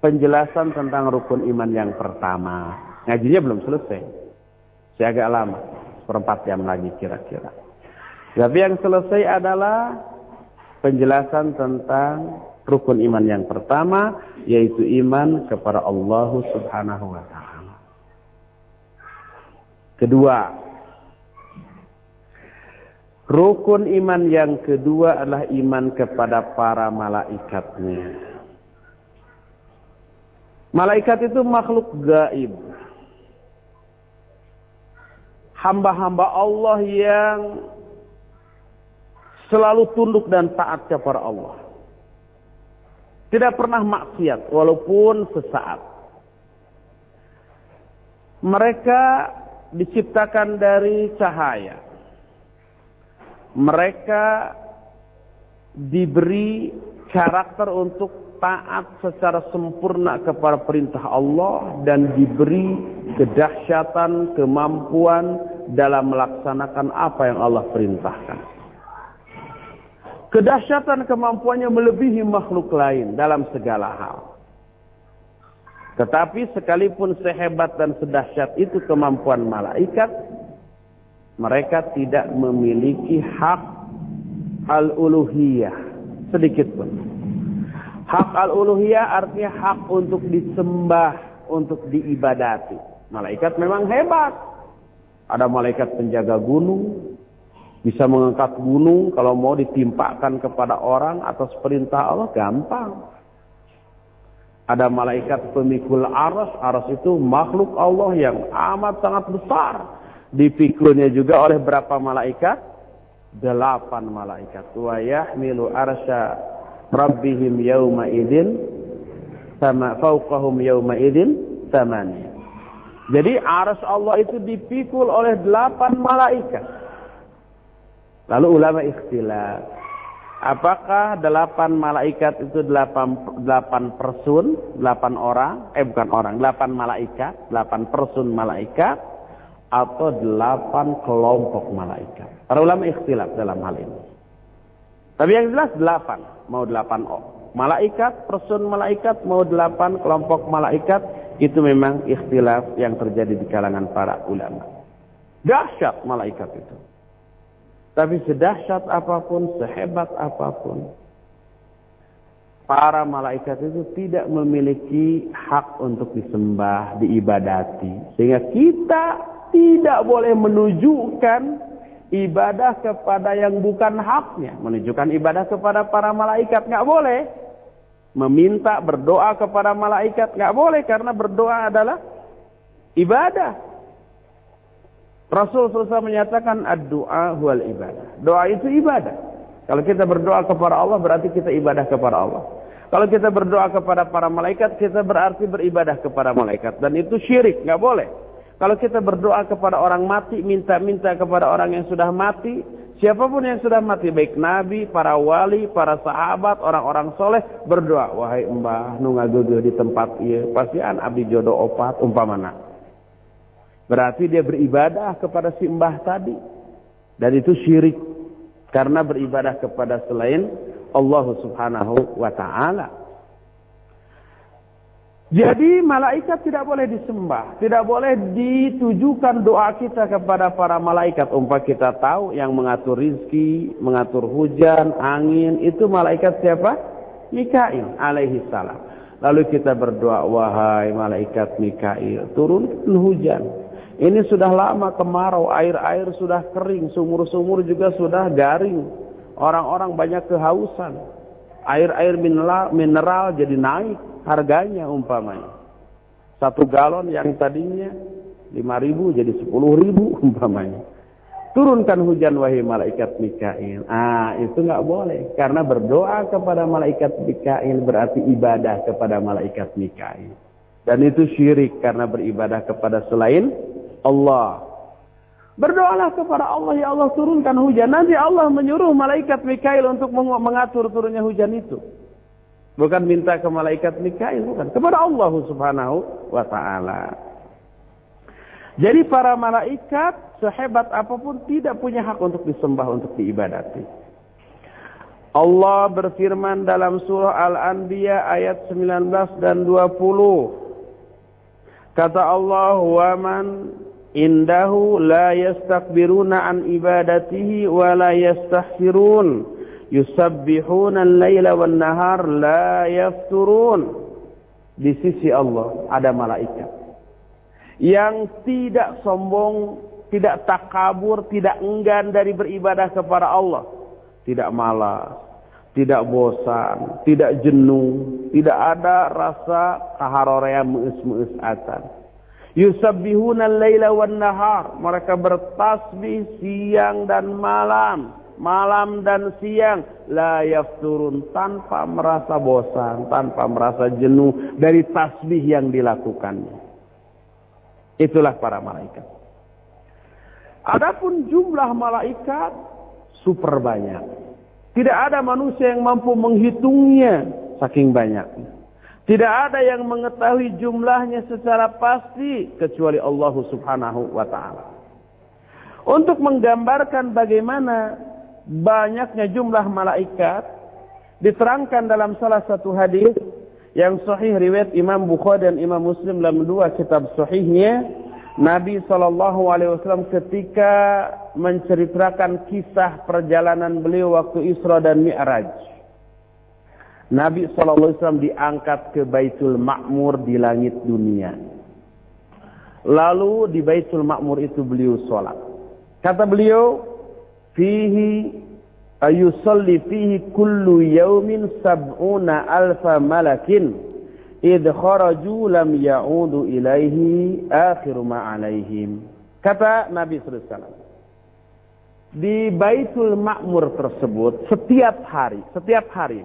penjelasan tentang rukun iman yang pertama. Ngajinya belum selesai. Saya agak lama, seperempat jam lagi kira-kira. Tapi yang selesai adalah penjelasan tentang rukun iman yang pertama, yaitu iman kepada Allah Subhanahu wa Ta'ala. Kedua, rukun iman yang kedua adalah iman kepada para malaikatnya. Malaikat itu makhluk gaib. Hamba-hamba Allah yang selalu tunduk dan taat kepada Allah. Tidak pernah maksiat walaupun sesaat. Mereka diciptakan dari cahaya. Mereka diberi karakter untuk taat secara sempurna kepada perintah Allah dan diberi kedahsyatan, kemampuan dalam melaksanakan apa yang Allah perintahkan. Kedahsyatan kemampuannya melebihi makhluk lain dalam segala hal. Tetapi sekalipun sehebat dan sedahsyat itu kemampuan malaikat, mereka tidak memiliki hak al-uluhiyah sedikit pun. Hak al-uluhiyah artinya hak untuk disembah, untuk diibadati. Malaikat memang hebat. Ada malaikat penjaga gunung, bisa mengangkat gunung kalau mau ditimpakan kepada orang atas perintah Allah gampang. Ada malaikat pemikul aras, aras itu makhluk Allah yang amat sangat besar. Dipikulnya juga oleh berapa malaikat? Delapan malaikat. Wa yahmilu arsya rabbihim yawma idin sama fauqahum yawma idin samani. Jadi aras Allah itu dipikul oleh delapan malaikat. Lalu ulama ikhtilaf. Apakah delapan malaikat itu delapan, delapan person, delapan orang, eh bukan orang, delapan malaikat, delapan person malaikat, atau delapan kelompok malaikat. Para ulama ikhtilaf dalam hal ini. Tapi yang jelas delapan mau delapan malaikat, person malaikat, mau delapan kelompok malaikat, itu memang ikhtilaf yang terjadi di kalangan para ulama. Dahsyat malaikat itu. Tapi sedahsyat apa pun, sehebat apa pun, para malaikat itu tidak memiliki hak untuk disembah, diibadati. Sehingga kita tidak boleh menunjukkan ibadah kepada yang bukan haknya. Menunjukkan ibadah kepada para malaikat. nggak boleh. Meminta berdoa kepada malaikat. nggak boleh karena berdoa adalah ibadah. Rasul SAW menyatakan doa wal ibadah. Doa itu ibadah. Kalau kita berdoa kepada Allah berarti kita ibadah kepada Allah. Kalau kita berdoa kepada para malaikat kita berarti beribadah kepada malaikat. Dan itu syirik. nggak boleh. Kalau kita berdoa kepada orang mati, minta-minta kepada orang yang sudah mati, siapa pun yang sudah mati, baik nabi, para wali, para sahabat, orang-orang soleh, berdoa, wahai mbah, nunga gugu di tempat iya, pasian abdi jodoh opat, umpamana. Berarti dia beribadah kepada si mbah tadi. Dan itu syirik. Karena beribadah kepada selain Allah subhanahu wa ta'ala. Jadi malaikat tidak boleh disembah, tidak boleh ditujukan doa kita kepada para malaikat. Umpah kita tahu yang mengatur rizki, mengatur hujan, angin, itu malaikat siapa? Mikail alaihi salam. Lalu kita berdoa, wahai malaikat Mikail, turun hujan. Ini sudah lama kemarau, air-air sudah kering, sumur-sumur juga sudah garing. Orang-orang banyak kehausan. Air-air mineral, jadi naik harganya umpamanya. Satu galon yang tadinya lima ribu jadi sepuluh ribu umpamanya. turunkan hujan wahai malaikat Mikail. Ah, itu nggak boleh karena berdoa kepada malaikat Mikail berarti ibadah kepada malaikat Mikail. Dan itu syirik karena beribadah kepada selain Allah. Berdoalah kepada Allah, ya Allah turunkan hujan. Nanti Allah menyuruh malaikat Mikail untuk mengatur turunnya hujan itu. Bukan minta ke malaikat Mikail, bukan. Kepada Allah subhanahu wa ta'ala. Jadi para malaikat sehebat apa pun tidak punya hak untuk disembah, untuk diibadati. Allah berfirman dalam surah Al-Anbiya ayat 19 dan 20. Kata Allah, "Wa indahu la yastakbiruna an ibadatihi wa la yastahsirun." Yusabbihuna al-laila wan nahar la yafturun. Di sisi Allah ada malaikat yang tidak sombong, tidak takabur, tidak enggan dari beribadah kepada Allah. Tidak malas, tidak bosan, tidak jenuh, tidak ada rasa kaharorean meus-meus atan. Yusabbihuna al-laila wan nahar. Mereka bertasbih siang dan malam. Malam dan siang. La yafturun. Tanpa merasa bosan. Tanpa merasa jenuh. Dari tasbih yang dilakukannya. Itulah para malaikat. Adapun jumlah malaikat super banyak. Tidak ada manusia yang mampu menghitungnya saking banyak. Tidak ada yang mengetahui jumlahnya secara pasti kecuali Allah Subhanahu wa taala. Untuk menggambarkan bagaimana banyaknya jumlah malaikat diterangkan dalam salah satu hadis yang sahih riwayat Imam Bukhari dan Imam Muslim dalam dua kitab sahihnya Nabi Shallallahu Alaihi Wasallam ketika menceritakan kisah perjalanan beliau waktu Isra dan Mi'raj. Nabi Wasallam diangkat ke Baitul Makmur di langit dunia. Lalu di Baitul Makmur itu beliau sholat. Kata beliau, fihi ayusalli fihi kullu yaumin sab'una alfa malakin id kharaju lam ya'udu ilaihi akhiru ma alaihim kata Nabi sallallahu di Baitul Makmur tersebut setiap hari setiap hari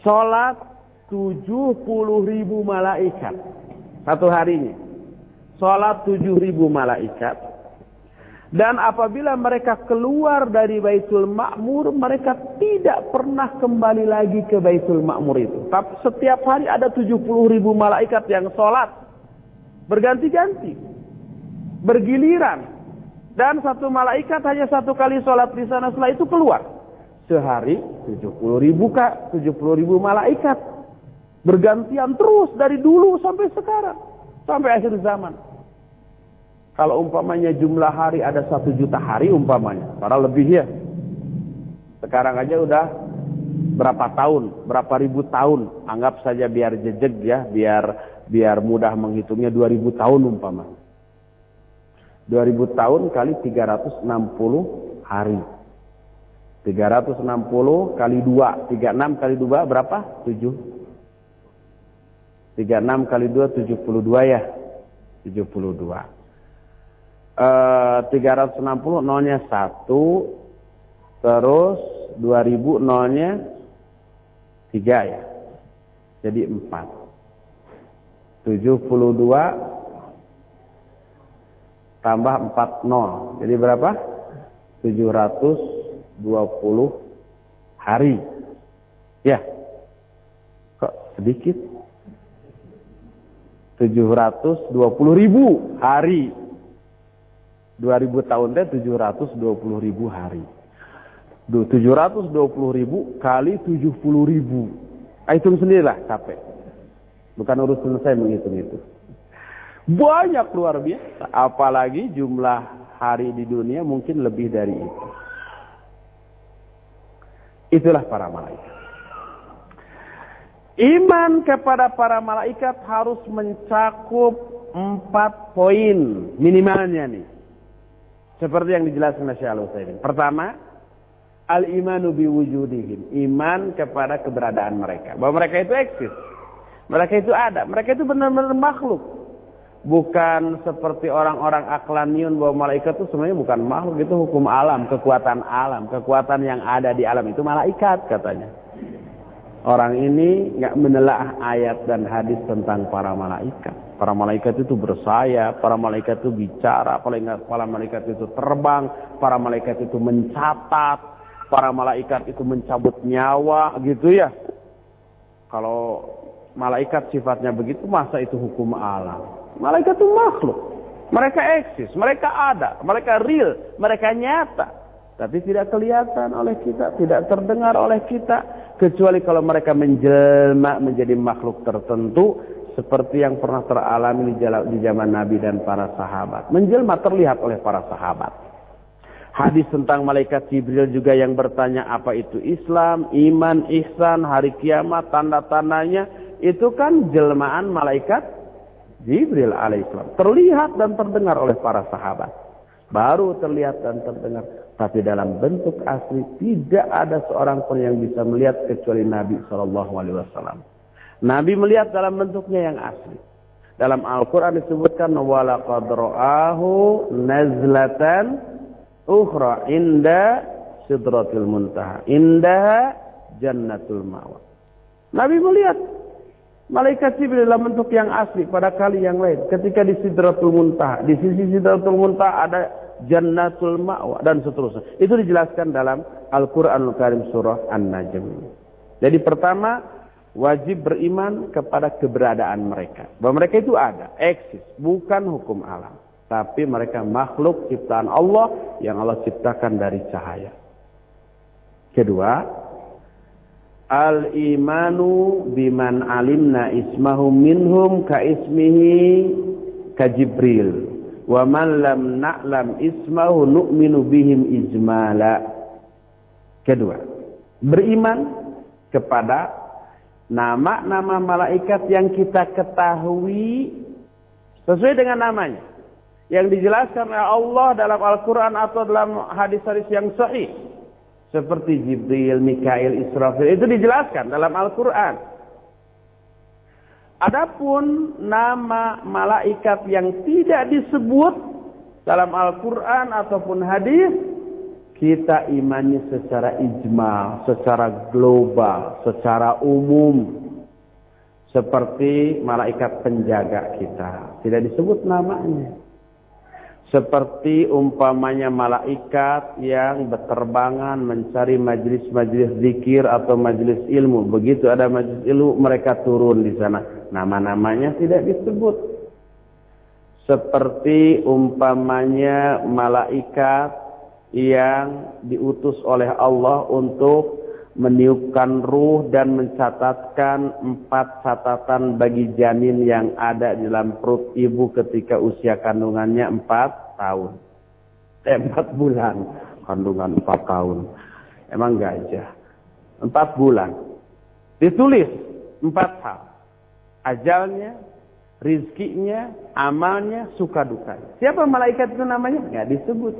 salat 70 ribu malaikat satu harinya salat 7 ribu malaikat dan apabila mereka keluar dari Baitul Ma'mur, mereka tidak pernah kembali lagi ke Baitul Ma'mur itu. Tapi setiap hari ada 70 ribu malaikat yang sholat. Berganti-ganti. Bergiliran. Dan satu malaikat hanya satu kali sholat di sana setelah itu keluar. Sehari 70 ribu kak, 70 ribu malaikat. Bergantian terus dari dulu sampai sekarang. Sampai akhir zaman. Kalau umpamanya jumlah hari ada satu juta hari umpamanya. Para lebih ya. Sekarang aja udah berapa tahun, berapa ribu tahun. Anggap saja biar jejeg ya, biar biar mudah menghitungnya 2000 tahun umpamanya. 2000 tahun kali 360 hari. 360 kali 2, 36 kali 2 berapa? 7. 36 kali 2 72 ya. 72. 360 eh, nolnya 1 terus 2000 nolnya 3 ya jadi 4 72 tambah 4 nol jadi berapa 720 hari ya kok sedikit 720 ribu hari 2000 tahun teh 720 ribu hari. 720 ribu kali 70 ribu. Ah, hitung sendirilah capek. Bukan urusan saya menghitung itu. Banyak luar biasa. Apalagi jumlah hari di dunia mungkin lebih dari itu. Itulah para malaikat. Iman kepada para malaikat harus mencakup empat poin minimalnya nih. Seperti yang dijelaskan oleh Syekh Al-Utsaimin. Pertama, al-imanu biwujudihim. Iman kepada keberadaan mereka. Bahwa mereka itu eksis. Mereka itu ada. Mereka itu benar-benar makhluk. Bukan seperti orang-orang aklaniun bahwa malaikat itu sebenarnya bukan makhluk itu hukum alam, kekuatan alam, kekuatan yang ada di alam itu malaikat katanya. Orang ini nggak menelaah ayat dan hadis tentang para malaikat. Para malaikat itu bersayap, para malaikat itu bicara, para malaikat itu terbang, para malaikat itu mencatat, para malaikat itu mencabut nyawa, gitu ya. Kalau malaikat sifatnya begitu, masa itu hukum alam? Malaikat itu makhluk. Mereka eksis, mereka ada, mereka real, mereka nyata. Tapi tidak kelihatan oleh kita, tidak terdengar oleh kita. Kecuali kalau mereka menjelma menjadi makhluk tertentu. Seperti yang pernah teralami di zaman Nabi dan para sahabat. Menjelma terlihat oleh para sahabat. Hadis tentang malaikat Jibril juga yang bertanya apa itu Islam, iman, ihsan, hari kiamat, tanda-tandanya. Itu kan jelmaan malaikat Jibril alaihissalam. Terlihat dan terdengar oleh para sahabat. Baru terlihat dan terdengar. Tapi dalam bentuk asli tidak ada seorang pun yang bisa melihat kecuali Nabi Wasallam. Nabi melihat dalam bentuknya yang asli. Dalam Al-Quran disebutkan wala qadra'ahu nazlatan ukhra inda sidratil muntaha inda jannatul mawa. Nabi melihat malaikat Jibril dalam bentuk yang asli pada kali yang lain. Ketika di sidratul muntaha, di sisi sidratul muntaha ada jannatul ma'wa dan seterusnya. Itu dijelaskan dalam Al-Qur'anul Karim surah An-Najm. Jadi pertama wajib beriman kepada keberadaan mereka. Bahwa mereka itu ada, eksis, bukan hukum alam. Tapi mereka makhluk ciptaan Allah yang Allah ciptakan dari cahaya. Kedua, al-imanu biman alimna ismahu minhum ka ismihi ka Jibril wa man lam na'lam ismahu nu'minu bihim ijmala. Kedua, beriman kepada nama-nama malaikat yang kita ketahui sesuai dengan namanya. Yang dijelaskan oleh Allah dalam Al-Quran atau dalam hadis-hadis yang sahih. Seperti Jibril, Mikail, Israfil. Itu dijelaskan dalam Al-Quran. Adapun nama malaikat yang tidak disebut dalam Al-Quran ataupun hadis, kita imani secara ijma, secara global, secara umum. Seperti malaikat penjaga kita. Tidak disebut namanya. Seperti umpamanya malaikat yang berterbangan mencari majlis-majlis zikir atau majlis ilmu. Begitu ada majlis ilmu mereka turun di sana. Nama-namanya tidak disebut. Seperti umpamanya malaikat yang diutus oleh Allah untuk meniupkan ruh dan mencatatkan empat catatan bagi janin yang ada di dalam perut ibu ketika usia kandungannya empat tahun. Eh, empat bulan. Kandungan empat tahun. Emang gajah. Empat bulan. Ditulis empat hal. Ajalnya, rizkinya, amalnya, suka dukanya. Siapa malaikat itu namanya? Nggak disebut.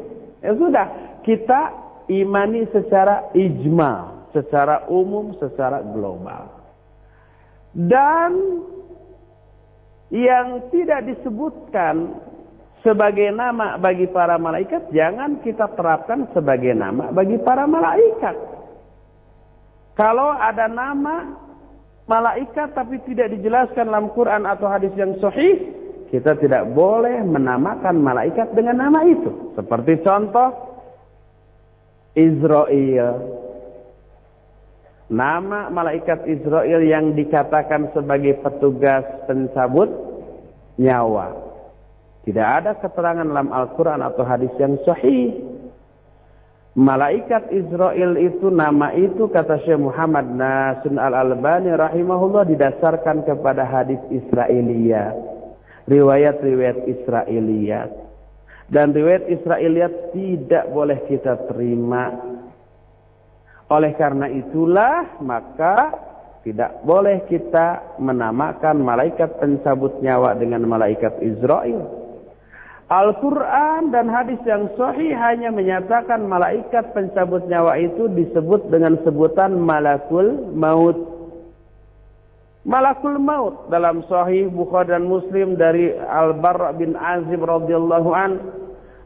Ya sudah, kita imani secara ijma secara umum, secara global. Dan yang tidak disebutkan sebagai nama bagi para malaikat, jangan kita terapkan sebagai nama bagi para malaikat. Kalau ada nama malaikat tapi tidak dijelaskan dalam Quran atau hadis yang sahih, kita tidak boleh menamakan malaikat dengan nama itu. Seperti contoh Israel Nama malaikat Israel yang dikatakan sebagai petugas pencabut nyawa. Tidak ada keterangan dalam Al-Quran atau hadis yang sahih. Malaikat Israel itu nama itu kata Syekh Muhammad Nasun Al-Albani rahimahullah didasarkan kepada hadis Israeliyat. Riwayat-riwayat Israeliyat. Dan riwayat Israeliyat tidak boleh kita terima oleh karena itulah maka tidak boleh kita menamakan malaikat pencabut nyawa dengan malaikat Israel. Al-Quran dan hadis yang sahih hanya menyatakan malaikat pencabut nyawa itu disebut dengan sebutan malakul maut. Malakul maut dalam sahih Bukhari dan Muslim dari Al-Bar bin Azib radhiyallahu an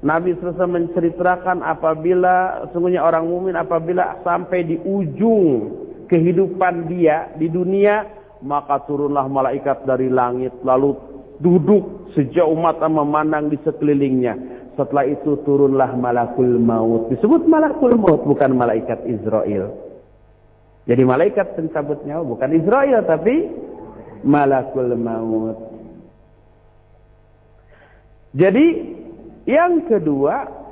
Nabi selesai menceritakan apabila sungguhnya orang mukmin apabila sampai di ujung kehidupan dia di dunia maka turunlah malaikat dari langit lalu duduk sejauh mata memandang di sekelilingnya. Setelah itu turunlah malakul maut. Disebut malakul maut bukan malaikat Israel. Jadi malaikat pencabut nyawa bukan Israel tapi malakul maut. Jadi yang kedua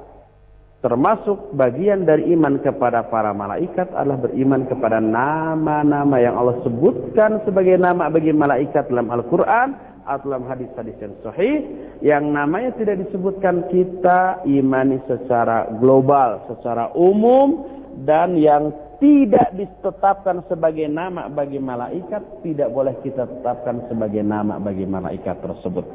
termasuk bagian dari iman kepada para malaikat adalah beriman kepada nama-nama yang Allah sebutkan sebagai nama bagi malaikat dalam Al-Qur'an atau dalam hadis-hadis yang sahih yang namanya tidak disebutkan kita imani secara global, secara umum dan yang tidak ditetapkan sebagai nama bagi malaikat, tidak boleh kita tetapkan sebagai nama bagi malaikat tersebut.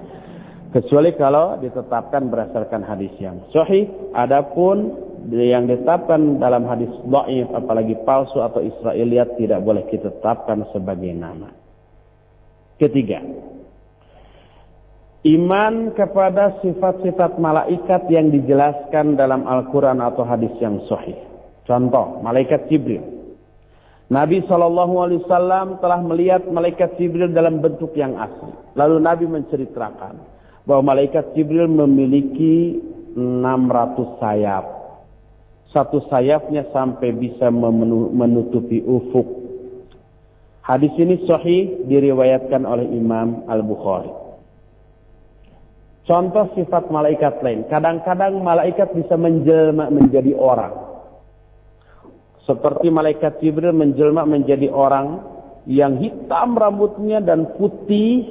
Kecuali kalau ditetapkan berdasarkan hadis yang sahih, adapun yang ditetapkan dalam hadis dhaif apalagi palsu atau Israeliat tidak boleh kita tetapkan sebagai nama. Ketiga, iman kepada sifat-sifat malaikat yang dijelaskan dalam Al-Quran atau hadis yang sahih. Contoh, malaikat Jibril. Nabi SAW telah melihat malaikat Jibril dalam bentuk yang asli. Lalu Nabi menceritakan bahwa malaikat Jibril memiliki 600 sayap. Satu sayapnya sampai bisa menutupi ufuk. Hadis ini sahih diriwayatkan oleh Imam Al-Bukhari. Contoh sifat malaikat lain. Kadang-kadang malaikat bisa menjelma menjadi orang. Seperti malaikat Jibril menjelma menjadi orang yang hitam rambutnya dan putih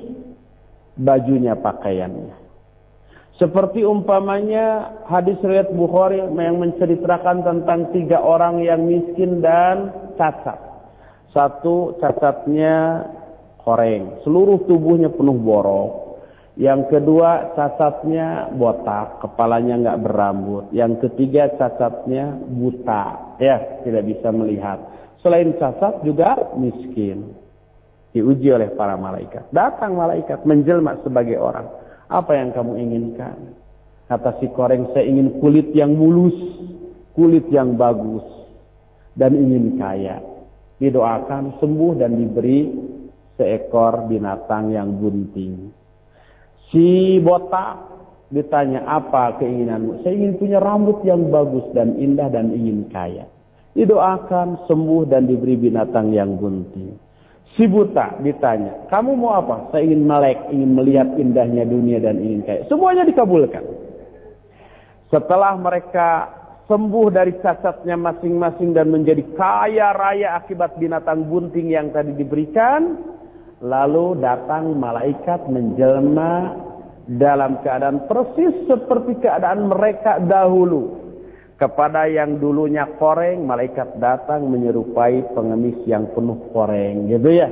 bajunya pakaiannya. Seperti umpamanya hadis riwayat Bukhari yang menceritakan tentang tiga orang yang miskin dan cacat. Satu cacatnya koreng, seluruh tubuhnya penuh borok. Yang kedua cacatnya botak, kepalanya nggak berambut. Yang ketiga cacatnya buta, ya tidak bisa melihat. Selain cacat juga miskin. Diuji oleh para malaikat. Datang malaikat menjelma sebagai orang. Apa yang kamu inginkan? Kata si koreng, saya ingin kulit yang mulus, kulit yang bagus, dan ingin kaya. Didoakan sembuh dan diberi seekor binatang yang bunting. Si botak ditanya apa keinginanmu? Saya ingin punya rambut yang bagus dan indah dan ingin kaya. Didoakan sembuh dan diberi binatang yang gunting. Si buta ditanya, kamu mau apa? Saya ingin melek, ingin melihat indahnya dunia dan ingin kaya. Semuanya dikabulkan. Setelah mereka sembuh dari cacatnya masing-masing dan menjadi kaya raya akibat binatang bunting yang tadi diberikan, Lalu datang malaikat menjelma dalam keadaan persis seperti keadaan mereka dahulu. Kepada yang dulunya koreng, malaikat datang menyerupai pengemis yang penuh koreng. Gitu ya.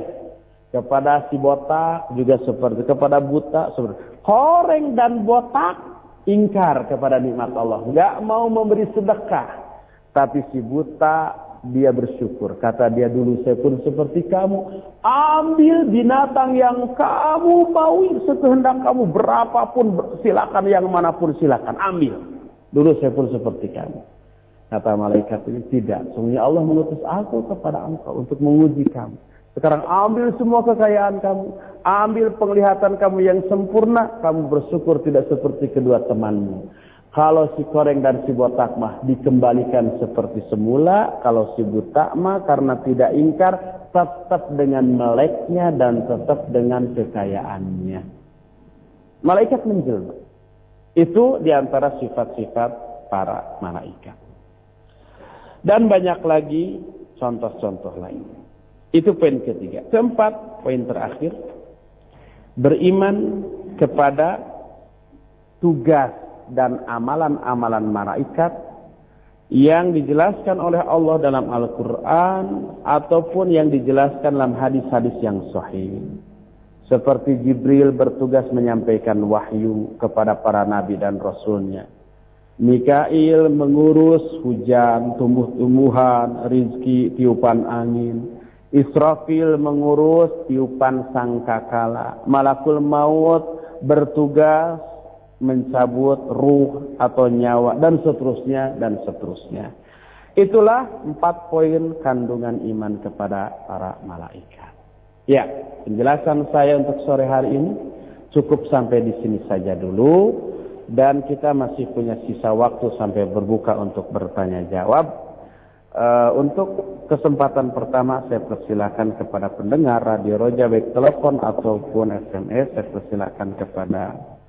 Kepada si botak juga seperti, kepada buta seperti. Koreng dan botak ingkar kepada nikmat Allah. Nggak mau memberi sedekah. Tapi si buta dia bersyukur. Kata dia dulu saya pun seperti kamu. Ambil binatang yang kamu mau sekehendak kamu. Berapapun silakan yang mana pun silakan. Ambil. Dulu saya pun seperti kamu. Kata malaikat ini tidak. Sungguh Allah mengutus aku kepada engkau untuk menguji kamu. Sekarang ambil semua kekayaan kamu. Ambil penglihatan kamu yang sempurna. Kamu bersyukur tidak seperti kedua temanmu. Kalau si koreng dan si botak mah dikembalikan seperti semula. Kalau si buta mah karena tidak ingkar tetap dengan meleknya dan tetap dengan kekayaannya. Malaikat menjelma. Itu di antara sifat-sifat para malaikat. Dan banyak lagi contoh-contoh lain. Itu poin ketiga. Keempat, poin terakhir. Beriman kepada tugas dan amalan-amalan malaikat yang dijelaskan oleh Allah dalam Al-Quran ataupun yang dijelaskan dalam hadis-hadis yang sahih. Seperti Jibril bertugas menyampaikan wahyu kepada para nabi dan rasulnya. Mikail mengurus hujan, tumbuh-tumbuhan, rizki, tiupan angin. Israfil mengurus tiupan sangkakala. Malakul maut bertugas mencabut ruh atau nyawa dan seterusnya dan seterusnya. Itulah empat poin kandungan iman kepada para malaikat. Ya, penjelasan saya untuk sore hari ini cukup sampai di sini saja dulu dan kita masih punya sisa waktu sampai berbuka untuk bertanya jawab. Uh, untuk kesempatan pertama saya persilakan kepada pendengar Radio Roja baik telepon ataupun SMS saya persilakan kepada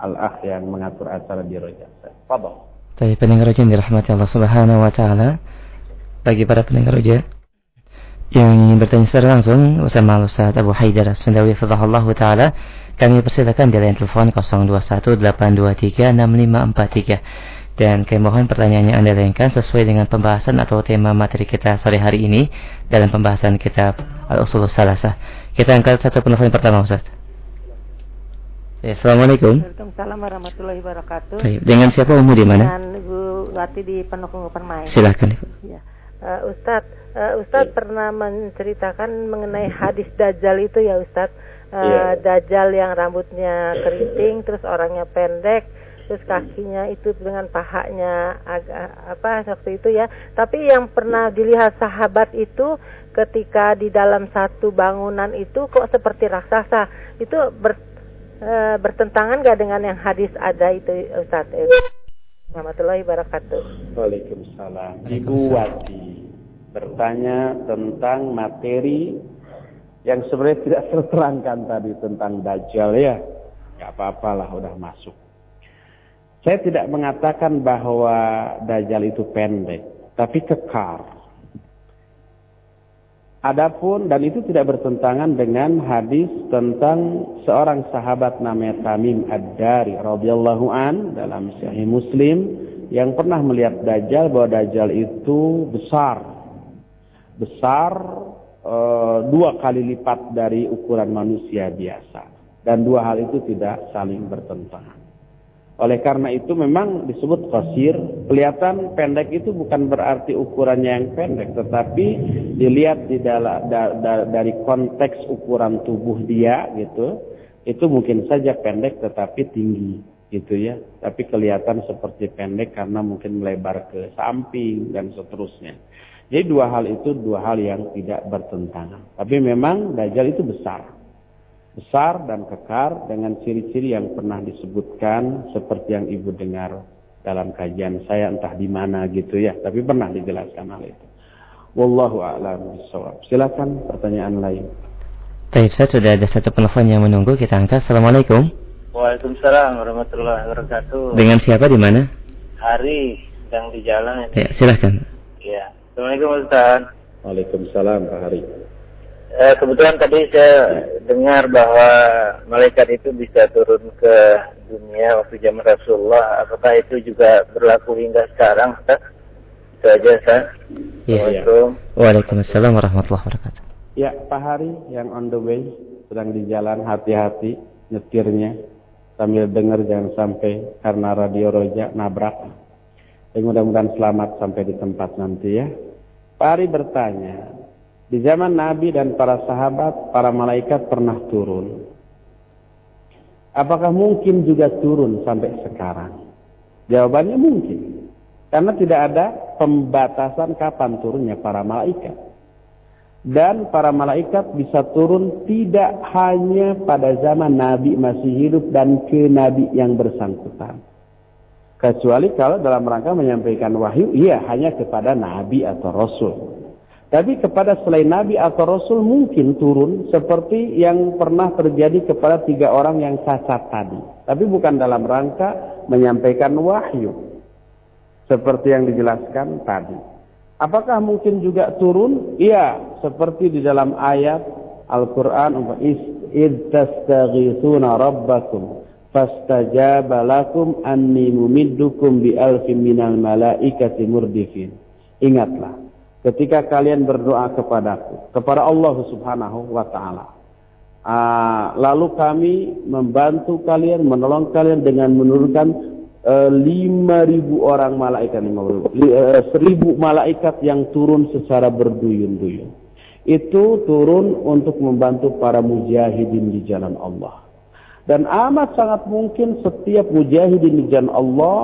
Al-Akh yang mengatur acara di Roja. Fadol. Baik pendengar Roja yang dirahmati Allah Subhanahu wa taala. Bagi para pendengar Roja yang ingin bertanya secara langsung bersama Ustaz Abu Haidar Sundawi Fadhahullah taala kami persilakan di line telepon 0218236543 dan kami mohon pertanyaannya Anda layankan sesuai dengan pembahasan atau tema materi kita sore hari ini dalam pembahasan kitab Al-Usul Salasah. Kita angkat satu penelpon pertama Ustaz. Ya, Assalamualaikum. Waalaikumsalam warahmatullahi wabarakatuh. Baik. Dengan siapa Umu di mana? Dengan Ibu Wati di Penokong Permai. Silakan Ibu. Ya. Uh, Ustadz, uh, Ustadz ya. pernah menceritakan mengenai hadis Dajjal itu ya Ustadz. Uh, ya. Dajjal yang rambutnya keriting, terus orangnya pendek, terus kakinya itu dengan pahanya agak apa waktu itu ya. Tapi yang pernah dilihat sahabat itu ketika di dalam satu bangunan itu kok seperti raksasa. Itu ber, e, bertentangan gak dengan yang hadis ada itu Ustaz? Warahmatullahi wabarakatuh. Waalaikumsalam. Ibu Wati bertanya tentang materi yang sebenarnya tidak terterangkan tadi tentang Dajjal ya nggak apa-apalah udah masuk saya tidak mengatakan bahwa Dajjal itu pendek, tapi kekar. Adapun dan itu tidak bertentangan dengan hadis tentang seorang sahabat namanya Tamim Ad-Dari radhiyallahu an dalam Sahih Muslim yang pernah melihat Dajjal bahwa Dajjal itu besar. Besar e, dua kali lipat dari ukuran manusia biasa. Dan dua hal itu tidak saling bertentangan. Oleh karena itu memang disebut kosir. Kelihatan pendek itu bukan berarti ukurannya yang pendek. Tetapi dilihat di dala, da, da, dari konteks ukuran tubuh dia gitu. Itu mungkin saja pendek tetapi tinggi gitu ya. Tapi kelihatan seperti pendek karena mungkin melebar ke samping dan seterusnya. Jadi dua hal itu dua hal yang tidak bertentangan. Tapi memang Dajjal itu besar. Besar dan kekar dengan ciri-ciri yang pernah disebutkan seperti yang ibu dengar dalam kajian saya entah di mana gitu ya. Tapi pernah dijelaskan hal itu. Wallahu a'lam bishawab silakan pertanyaan lain. Taib saya sudah ada satu penelpon yang menunggu. Kita angkat. Assalamualaikum. Waalaikumsalam warahmatullahi wabarakatuh. Dengan siapa di mana? Hari yang di jalan ya silahkan ya Assalamualaikum Ustaz Waalaikumsalam Pak Hari Eh, kebetulan tadi saya dengar bahwa malaikat itu bisa turun ke dunia waktu zaman Rasulullah. Apakah itu juga berlaku hingga sekarang, Ustaz? Itu aja, Ustaz. Ya, Waalaikumsalam warahmatullahi wabarakatuh. Ya, Pak Hari yang on the way, sedang di jalan, hati-hati nyetirnya. Sambil dengar jangan sampai karena radio roja nabrak. Dan mudah-mudahan selamat sampai di tempat nanti ya. Pak Hari bertanya, di zaman Nabi dan para sahabat, para malaikat pernah turun. Apakah mungkin juga turun sampai sekarang? Jawabannya mungkin. Karena tidak ada pembatasan kapan turunnya para malaikat. Dan para malaikat bisa turun tidak hanya pada zaman Nabi masih hidup dan ke Nabi yang bersangkutan. Kecuali kalau dalam rangka menyampaikan wahyu, iya hanya kepada nabi atau rasul. Tapi kepada selain nabi atau rasul mungkin turun seperti yang pernah terjadi kepada tiga orang yang cacat tadi. Tapi bukan dalam rangka menyampaikan wahyu. Seperti yang dijelaskan tadi. Apakah mungkin juga turun? Iya, seperti di dalam ayat Al-Quran. Rabbakum Pastaja balakum anni mumiddukum bi alfin minal malaikati murdifin. Ingatlah ketika kalian berdoa kepadaku, kepada Allah Subhanahu wa taala. Ah, lalu kami membantu kalian, menolong kalian dengan menurunkan eh, lima ribu orang malaikat, eh, seribu malaikat yang turun secara berduyun-duyun. Itu turun untuk membantu para mujahidin di jalan Allah. Dan amat sangat mungkin setiap mujahidin di jalan Allah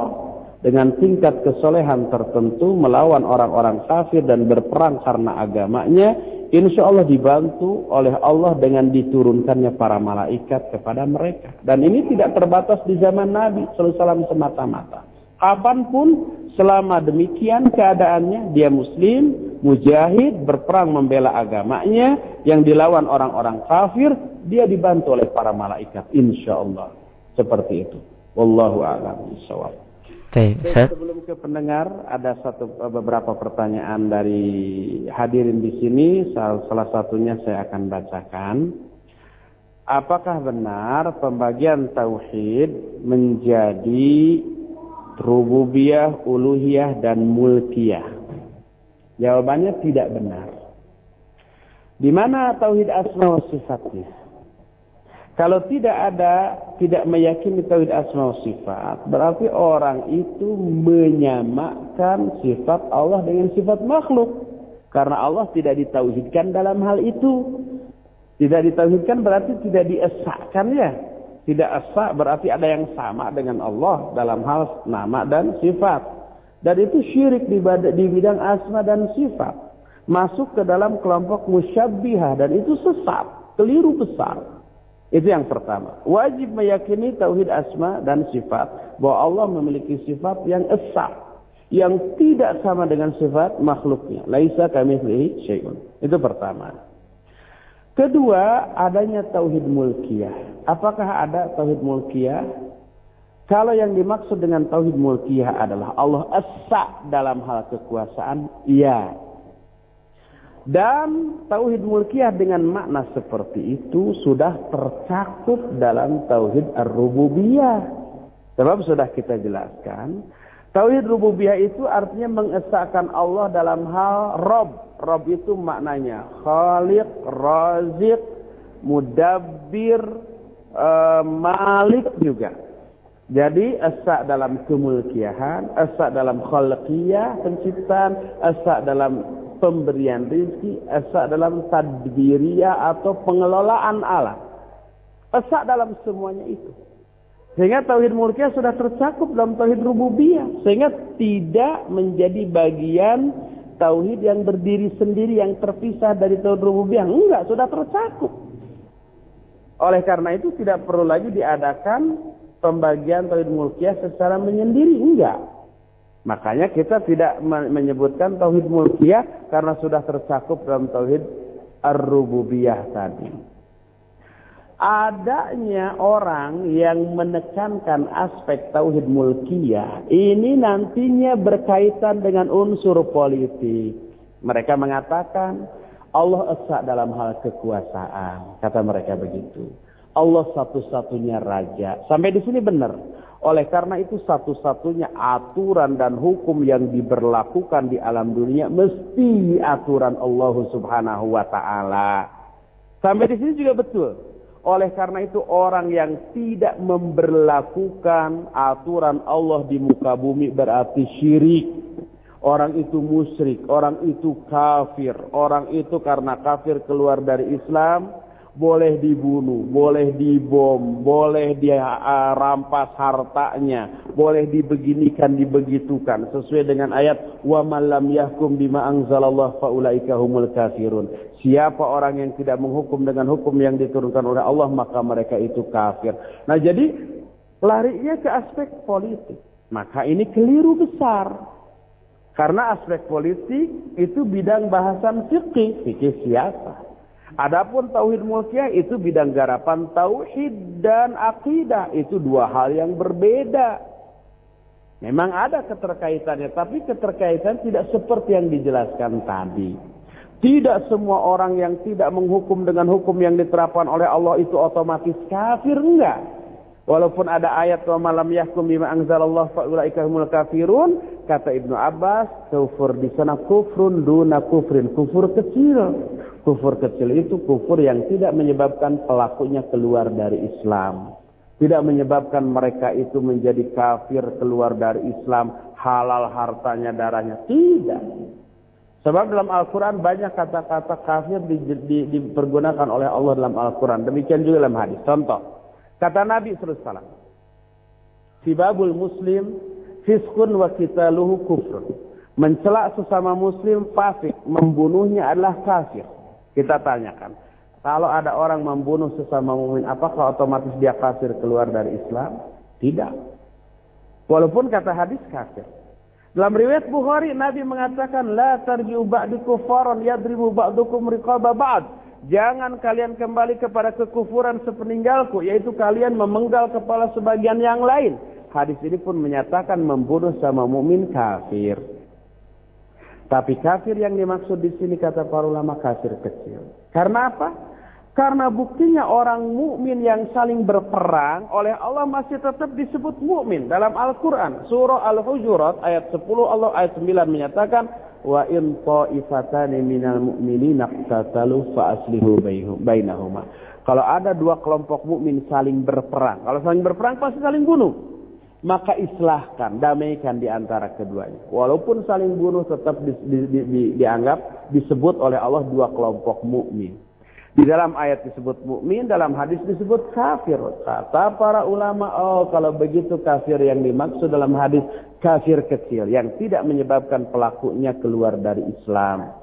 dengan tingkat kesolehan tertentu melawan orang-orang kafir dan berperang karena agamanya, insya Allah dibantu oleh Allah dengan diturunkannya para malaikat kepada mereka. Dan ini tidak terbatas di zaman Nabi SAW semata-mata. Kapan pun selama demikian keadaannya dia muslim, mujahid, berperang membela agamanya yang dilawan orang-orang kafir, dia dibantu oleh para malaikat insya Allah. Seperti itu. Wallahu a'lam bishawab. Sebelum ke pendengar ada satu beberapa pertanyaan dari hadirin di sini. Salah satunya saya akan bacakan. Apakah benar pembagian tauhid menjadi rububiyah, uluhiyah, dan mulkiyah? Jawabannya tidak benar. Di mana tauhid asma wa sifatnya? Kalau tidak ada, tidak meyakini tauhid asma wa sifat, berarti orang itu menyamakan sifat Allah dengan sifat makhluk. Karena Allah tidak ditauhidkan dalam hal itu. Tidak ditauhidkan berarti tidak diesakkan ya. Tidak esak berarti ada yang sama dengan Allah dalam hal nama dan sifat. Dan itu syirik di, di bidang asma dan sifat. Masuk ke dalam kelompok musyabbihah dan itu sesat, keliru besar. Itu yang pertama. Wajib meyakini tauhid asma dan sifat. Bahwa Allah memiliki sifat yang esak. Yang tidak sama dengan sifat makhluknya. Laisa kami syai'un. Itu pertama. Kedua, adanya tauhid mulkiyah. Apakah ada tauhid mulkiyah? Kalau yang dimaksud dengan tauhid mulkiyah adalah Allah esa dalam hal kekuasaan, iya. Dan tauhid mulkiyah dengan makna seperti itu sudah tercakup dalam tauhid ar-rububiyah. Sebab sudah kita jelaskan, tauhid rububiyah itu artinya mengesahkan Allah dalam hal Rob Rob itu maknanya Khaliq, Razik, Mudabbir, uh, Malik juga. Jadi esak dalam kemulkiahan, esak dalam khalqiyah, penciptaan, esak dalam pemberian rezeki, esak dalam tadbiriyah atau pengelolaan alam. Esak dalam semuanya itu. Sehingga tauhid mulkiyah sudah tercakup dalam tauhid rububiyah. Sehingga tidak menjadi bagian tauhid yang berdiri sendiri yang terpisah dari tauhid rububiyah. Enggak sudah tercakup. Oleh karena itu tidak perlu lagi diadakan pembagian tauhid mulkiyah secara menyendiri. Enggak. Makanya kita tidak menyebutkan tauhid mulkiyah karena sudah tercakup dalam tauhid ar-rububiyah tadi adanya orang yang menekankan aspek tauhid mulkiyah ini nantinya berkaitan dengan unsur politik. Mereka mengatakan Allah esa dalam hal kekuasaan, kata mereka begitu. Allah satu-satunya raja. Sampai di sini benar. Oleh karena itu satu-satunya aturan dan hukum yang diberlakukan di alam dunia mesti aturan Allah Subhanahu wa taala. Sampai di sini juga betul. Oleh karena itu orang yang tidak memberlakukan aturan Allah di muka bumi berarti syirik. Orang itu musyrik, orang itu kafir. Orang itu karena kafir keluar dari Islam, boleh dibunuh, boleh dibom, boleh dirampas hartanya, boleh dibeginikan, dibegitukan sesuai dengan ayat wa man lam yahkum bima anzalallah faulaika humul kafirun. Siapa orang yang tidak menghukum dengan hukum yang diturunkan oleh Allah maka mereka itu kafir. Nah, jadi larinya ke aspek politik. Maka ini keliru besar. Karena aspek politik itu bidang bahasan fikih, fikih siasa. Adapun tauhid mulkiyah itu bidang garapan tauhid dan akidah itu dua hal yang berbeda. Memang ada keterkaitannya, tapi keterkaitan tidak seperti yang dijelaskan tadi. Tidak semua orang yang tidak menghukum dengan hukum yang diterapkan oleh Allah itu otomatis kafir, enggak. Walaupun ada ayat wa malam yahkum bima anzalallah kafirun, kata Ibnu Abbas, kufur di sana kufrun duna kufrin, kufur kecil. Kufur kecil itu kufur yang tidak menyebabkan pelakunya keluar dari Islam. Tidak menyebabkan mereka itu menjadi kafir keluar dari Islam, halal hartanya, darahnya. Tidak. Sebab dalam Al-Quran banyak kata-kata kafir di, di, dipergunakan oleh Allah dalam Al-Quran. Demikian juga dalam hadis. Contoh. Kata Nabi SAW. Sibabul muslim fiskun wa kitaluhu kufr. Mencelak sesama muslim fasik. Membunuhnya adalah kafir. Kita tanyakan. Kalau ada orang membunuh sesama mumin, apakah otomatis dia kafir keluar dari Islam? Tidak. Walaupun kata hadis kafir. Dalam riwayat Bukhari Nabi mengatakan la tarji'u ba'di kufaran yadribu ba'dukum riqaba ba'd. Jangan kalian kembali kepada kekufuran sepeninggalku yaitu kalian memenggal kepala sebagian yang lain. Hadis ini pun menyatakan membunuh sama mukmin kafir. Tapi kafir yang dimaksud di sini kata para ulama kafir kecil. Karena apa? Karena buktinya orang mukmin yang saling berperang oleh Allah masih tetap disebut mukmin dalam Al-Qur'an. Surah Al-Hujurat ayat 10 Allah ayat 9 menyatakan wa in ta'ifatani minal mu'minina qatalu fa aslihu bainahuma. Kalau ada dua kelompok mukmin saling berperang, kalau saling berperang pasti saling bunuh. Maka islahkan, damaikan di antara keduanya. Walaupun saling bunuh tetap di, di, di, di, dianggap disebut oleh Allah dua kelompok mukmin. Di dalam ayat disebut mukmin, dalam hadis disebut kafir. Kata para ulama, oh kalau begitu kafir yang dimaksud dalam hadis kafir kecil yang tidak menyebabkan pelakunya keluar dari Islam.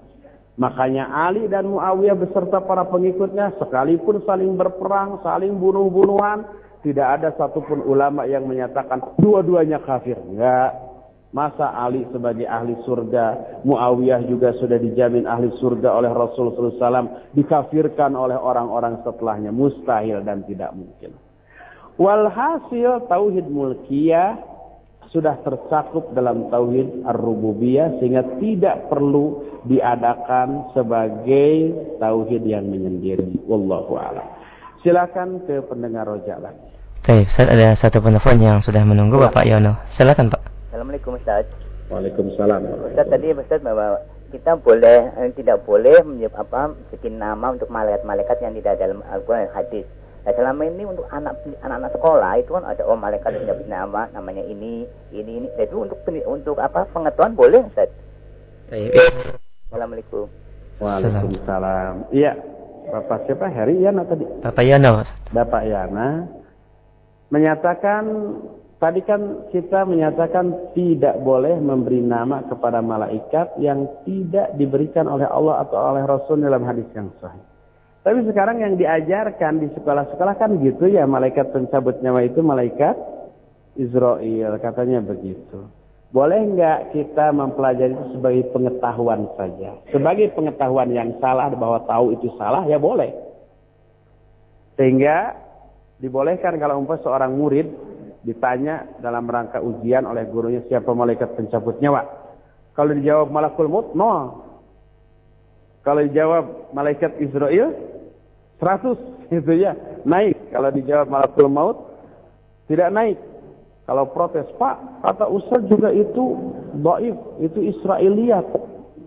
Makanya Ali dan Muawiyah beserta para pengikutnya sekalipun saling berperang, saling bunuh-bunuhan, tidak ada satupun ulama yang menyatakan dua-duanya kafir. Enggak. Masa Ali sebagai ahli surga, Muawiyah juga sudah dijamin ahli surga oleh Rasulullah SAW, dikafirkan oleh orang-orang setelahnya. Mustahil dan tidak mungkin. Walhasil tauhid mulkiyah sudah tercakup dalam tauhid ar-rububiyah sehingga tidak perlu diadakan sebagai tauhid yang menyendiri. Wallahu a'lam. Silakan ke pendengar rojak lagi. Baik, ada satu penelpon yang sudah menunggu Bapak Yono. Silakan Pak. Assalamualaikum Ustaz. Waalaikumsalam. Ustaz tadi Ustaz bahwa kita boleh eh, tidak boleh menyebut apa bikin nama untuk malaikat-malaikat yang tidak dalam Al-Qur'an hadis. Nah, selama ini untuk anak anak sekolah itu kan ada oh malaikat yang dapat nama namanya ini ini ini itu untuk untuk apa pengetahuan boleh Ustaz? Assalamualaikum. Waalaikumsalam. Iya. Bapak siapa? Heri Yana tadi. Bapak Yana. Bapak Yana menyatakan Tadi kan kita menyatakan tidak boleh memberi nama kepada malaikat yang tidak diberikan oleh Allah atau oleh Rasul dalam hadis yang sahih. Tapi sekarang yang diajarkan di sekolah-sekolah kan gitu ya, malaikat pencabut nyawa itu malaikat Israel, katanya begitu. Boleh nggak kita mempelajari itu sebagai pengetahuan saja? Sebagai pengetahuan yang salah bahwa tahu itu salah, ya boleh. Sehingga dibolehkan kalau umpamanya seorang murid ditanya dalam rangka ujian oleh gurunya siapa malaikat pencabut nyawa. Kalau dijawab malakul maut, no. Kalau dijawab malaikat Israel, 100 [LAUGHS] itu ya, naik. Kalau dijawab malakul maut, tidak naik. Kalau protes, Pak, kata Ustaz juga itu baif, itu Israeliat.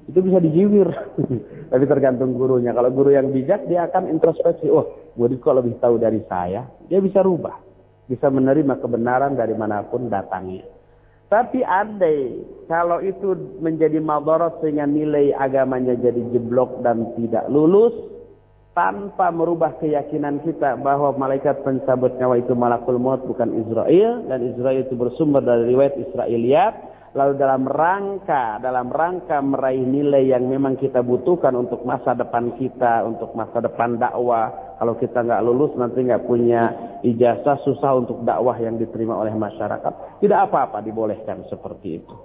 Itu bisa dijiwir. [LAUGHS] Tapi tergantung gurunya. Kalau guru yang bijak, dia akan introspeksi. Oh, murid kok lebih tahu dari saya. Dia bisa rubah bisa menerima kebenaran dari mana pun datangnya. Tapi andai kalau itu menjadi madarat sehingga nilai agamanya jadi jeblok dan tidak lulus tanpa merubah keyakinan kita bahwa malaikat pencabut nyawa itu malakul maut bukan Israel dan Israel itu bersumber dari riwayat Israiliyat lalu dalam rangka dalam rangka meraih nilai yang memang kita butuhkan untuk masa depan kita untuk masa depan dakwah kalau kita nggak lulus nanti nggak punya ijazah susah untuk dakwah yang diterima oleh masyarakat. Tidak apa-apa dibolehkan seperti itu.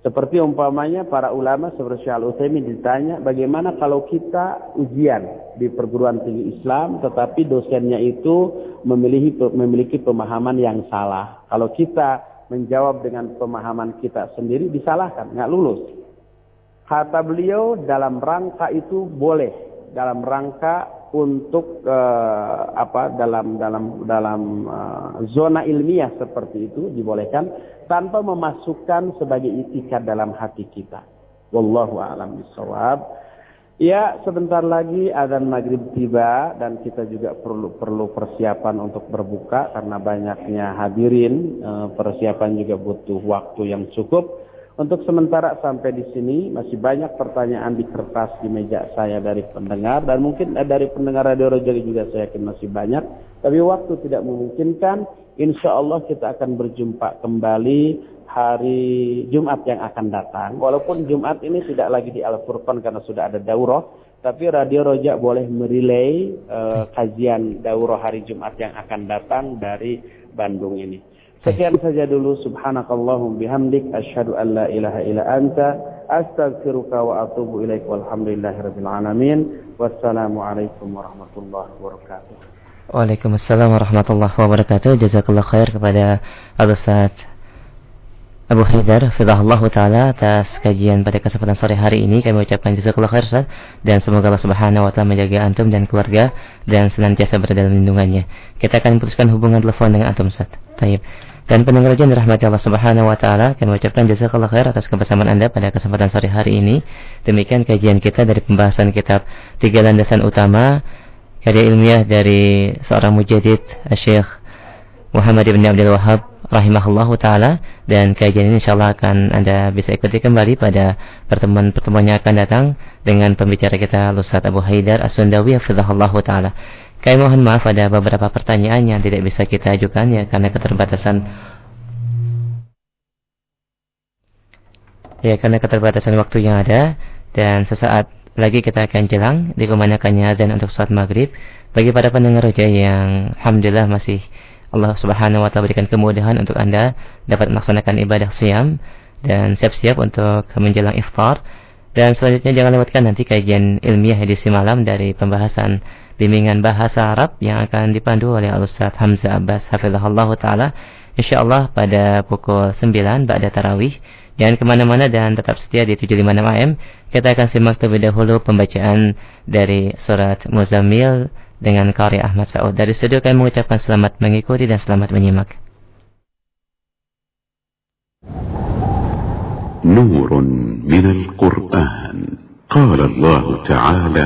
Seperti umpamanya para ulama seperti Syekh Al-Utsaimin ditanya bagaimana kalau kita ujian di perguruan tinggi Islam tetapi dosennya itu memiliki memiliki pemahaman yang salah? Kalau kita menjawab dengan pemahaman kita sendiri disalahkan, nggak lulus. Kata beliau dalam rangka itu boleh, dalam rangka untuk uh, apa dalam dalam dalam uh, zona ilmiah seperti itu dibolehkan tanpa memasukkan sebagai itikat dalam hati kita. Wallahu a'lam bishawab. Ya, sebentar lagi adzan maghrib tiba dan kita juga perlu perlu persiapan untuk berbuka karena banyaknya hadirin. Eh, persiapan juga butuh waktu yang cukup. Untuk sementara sampai di sini masih banyak pertanyaan di kertas di meja saya dari pendengar dan mungkin dari pendengar Radio Rojali juga saya yakin masih banyak. Tapi waktu tidak memungkinkan. Insya Allah kita akan berjumpa kembali hari Jumat yang akan datang. Walaupun Jumat ini tidak lagi di Al-Furqan karena sudah ada daurah. Tapi Radio Rojak boleh merilai uh, kajian daurah hari Jumat yang akan datang dari Bandung ini. Sekian saja dulu subhanakallahum bihamdik asyhadu an la ilaha illa anta astaghfiruka wa atubu ilaik walhamdulillahirabbil alamin wassalamu alaikum warahmatullahi wabarakatuh. Waalaikumsalam warahmatullahi wabarakatuh. Jazakallah khair kepada Al Ustaz Abu Haidar Fidahullah Ta'ala atas kajian pada kesempatan sore hari ini kami ucapkan jazakallah khair Ustaz dan semoga Allah Subhanahu wa taala menjaga antum dan keluarga dan senantiasa berada dalam lindungannya. Kita akan putuskan hubungan telepon dengan antum Ustaz. Taib. Dan pendengar yang dirahmati Allah Subhanahu wa taala, kami ucapkan jazakallah khair atas kebersamaan Anda pada kesempatan sore hari ini. Demikian kajian kita dari pembahasan kitab Tiga Landasan Utama karya ilmiah dari seorang mujadid Syekh Muhammad ibn Abdul Wahab rahimahullahu taala. Dan kajian ini insyaallah akan Anda bisa ikuti kembali pada pertemuan-pertemuan yang akan datang dengan pembicara kita Ustaz Abu Haidar As-Sundawi taala. Kami mohon maaf ada beberapa pertanyaan yang tidak bisa kita ajukan ya karena keterbatasan ya karena keterbatasan waktu yang ada. Dan sesaat lagi kita akan jelang dikumandangkannya dan untuk saat maghrib. Bagi para pendengar roja yang alhamdulillah masih Allah Subhanahu wa taala berikan kemudahan untuk Anda dapat melaksanakan ibadah siam dan siap-siap untuk menjelang iftar. Dan selanjutnya jangan lewatkan nanti kajian ilmiah edisi malam dari pembahasan bimbingan bahasa Arab yang akan dipandu oleh Al-Ustaz Hamzah Abbas Hafizahullah Ta'ala. InsyaAllah pada pukul 9 Ba'da Tarawih. Jangan ke mana-mana dan tetap setia di 756 AM Kita akan simak terlebih dahulu pembacaan dari surat Muzammil dengan karya Ahmad Sa'ud Dari studio kami mengucapkan selamat mengikuti dan selamat menyimak نور من القرآن قال الله تعالى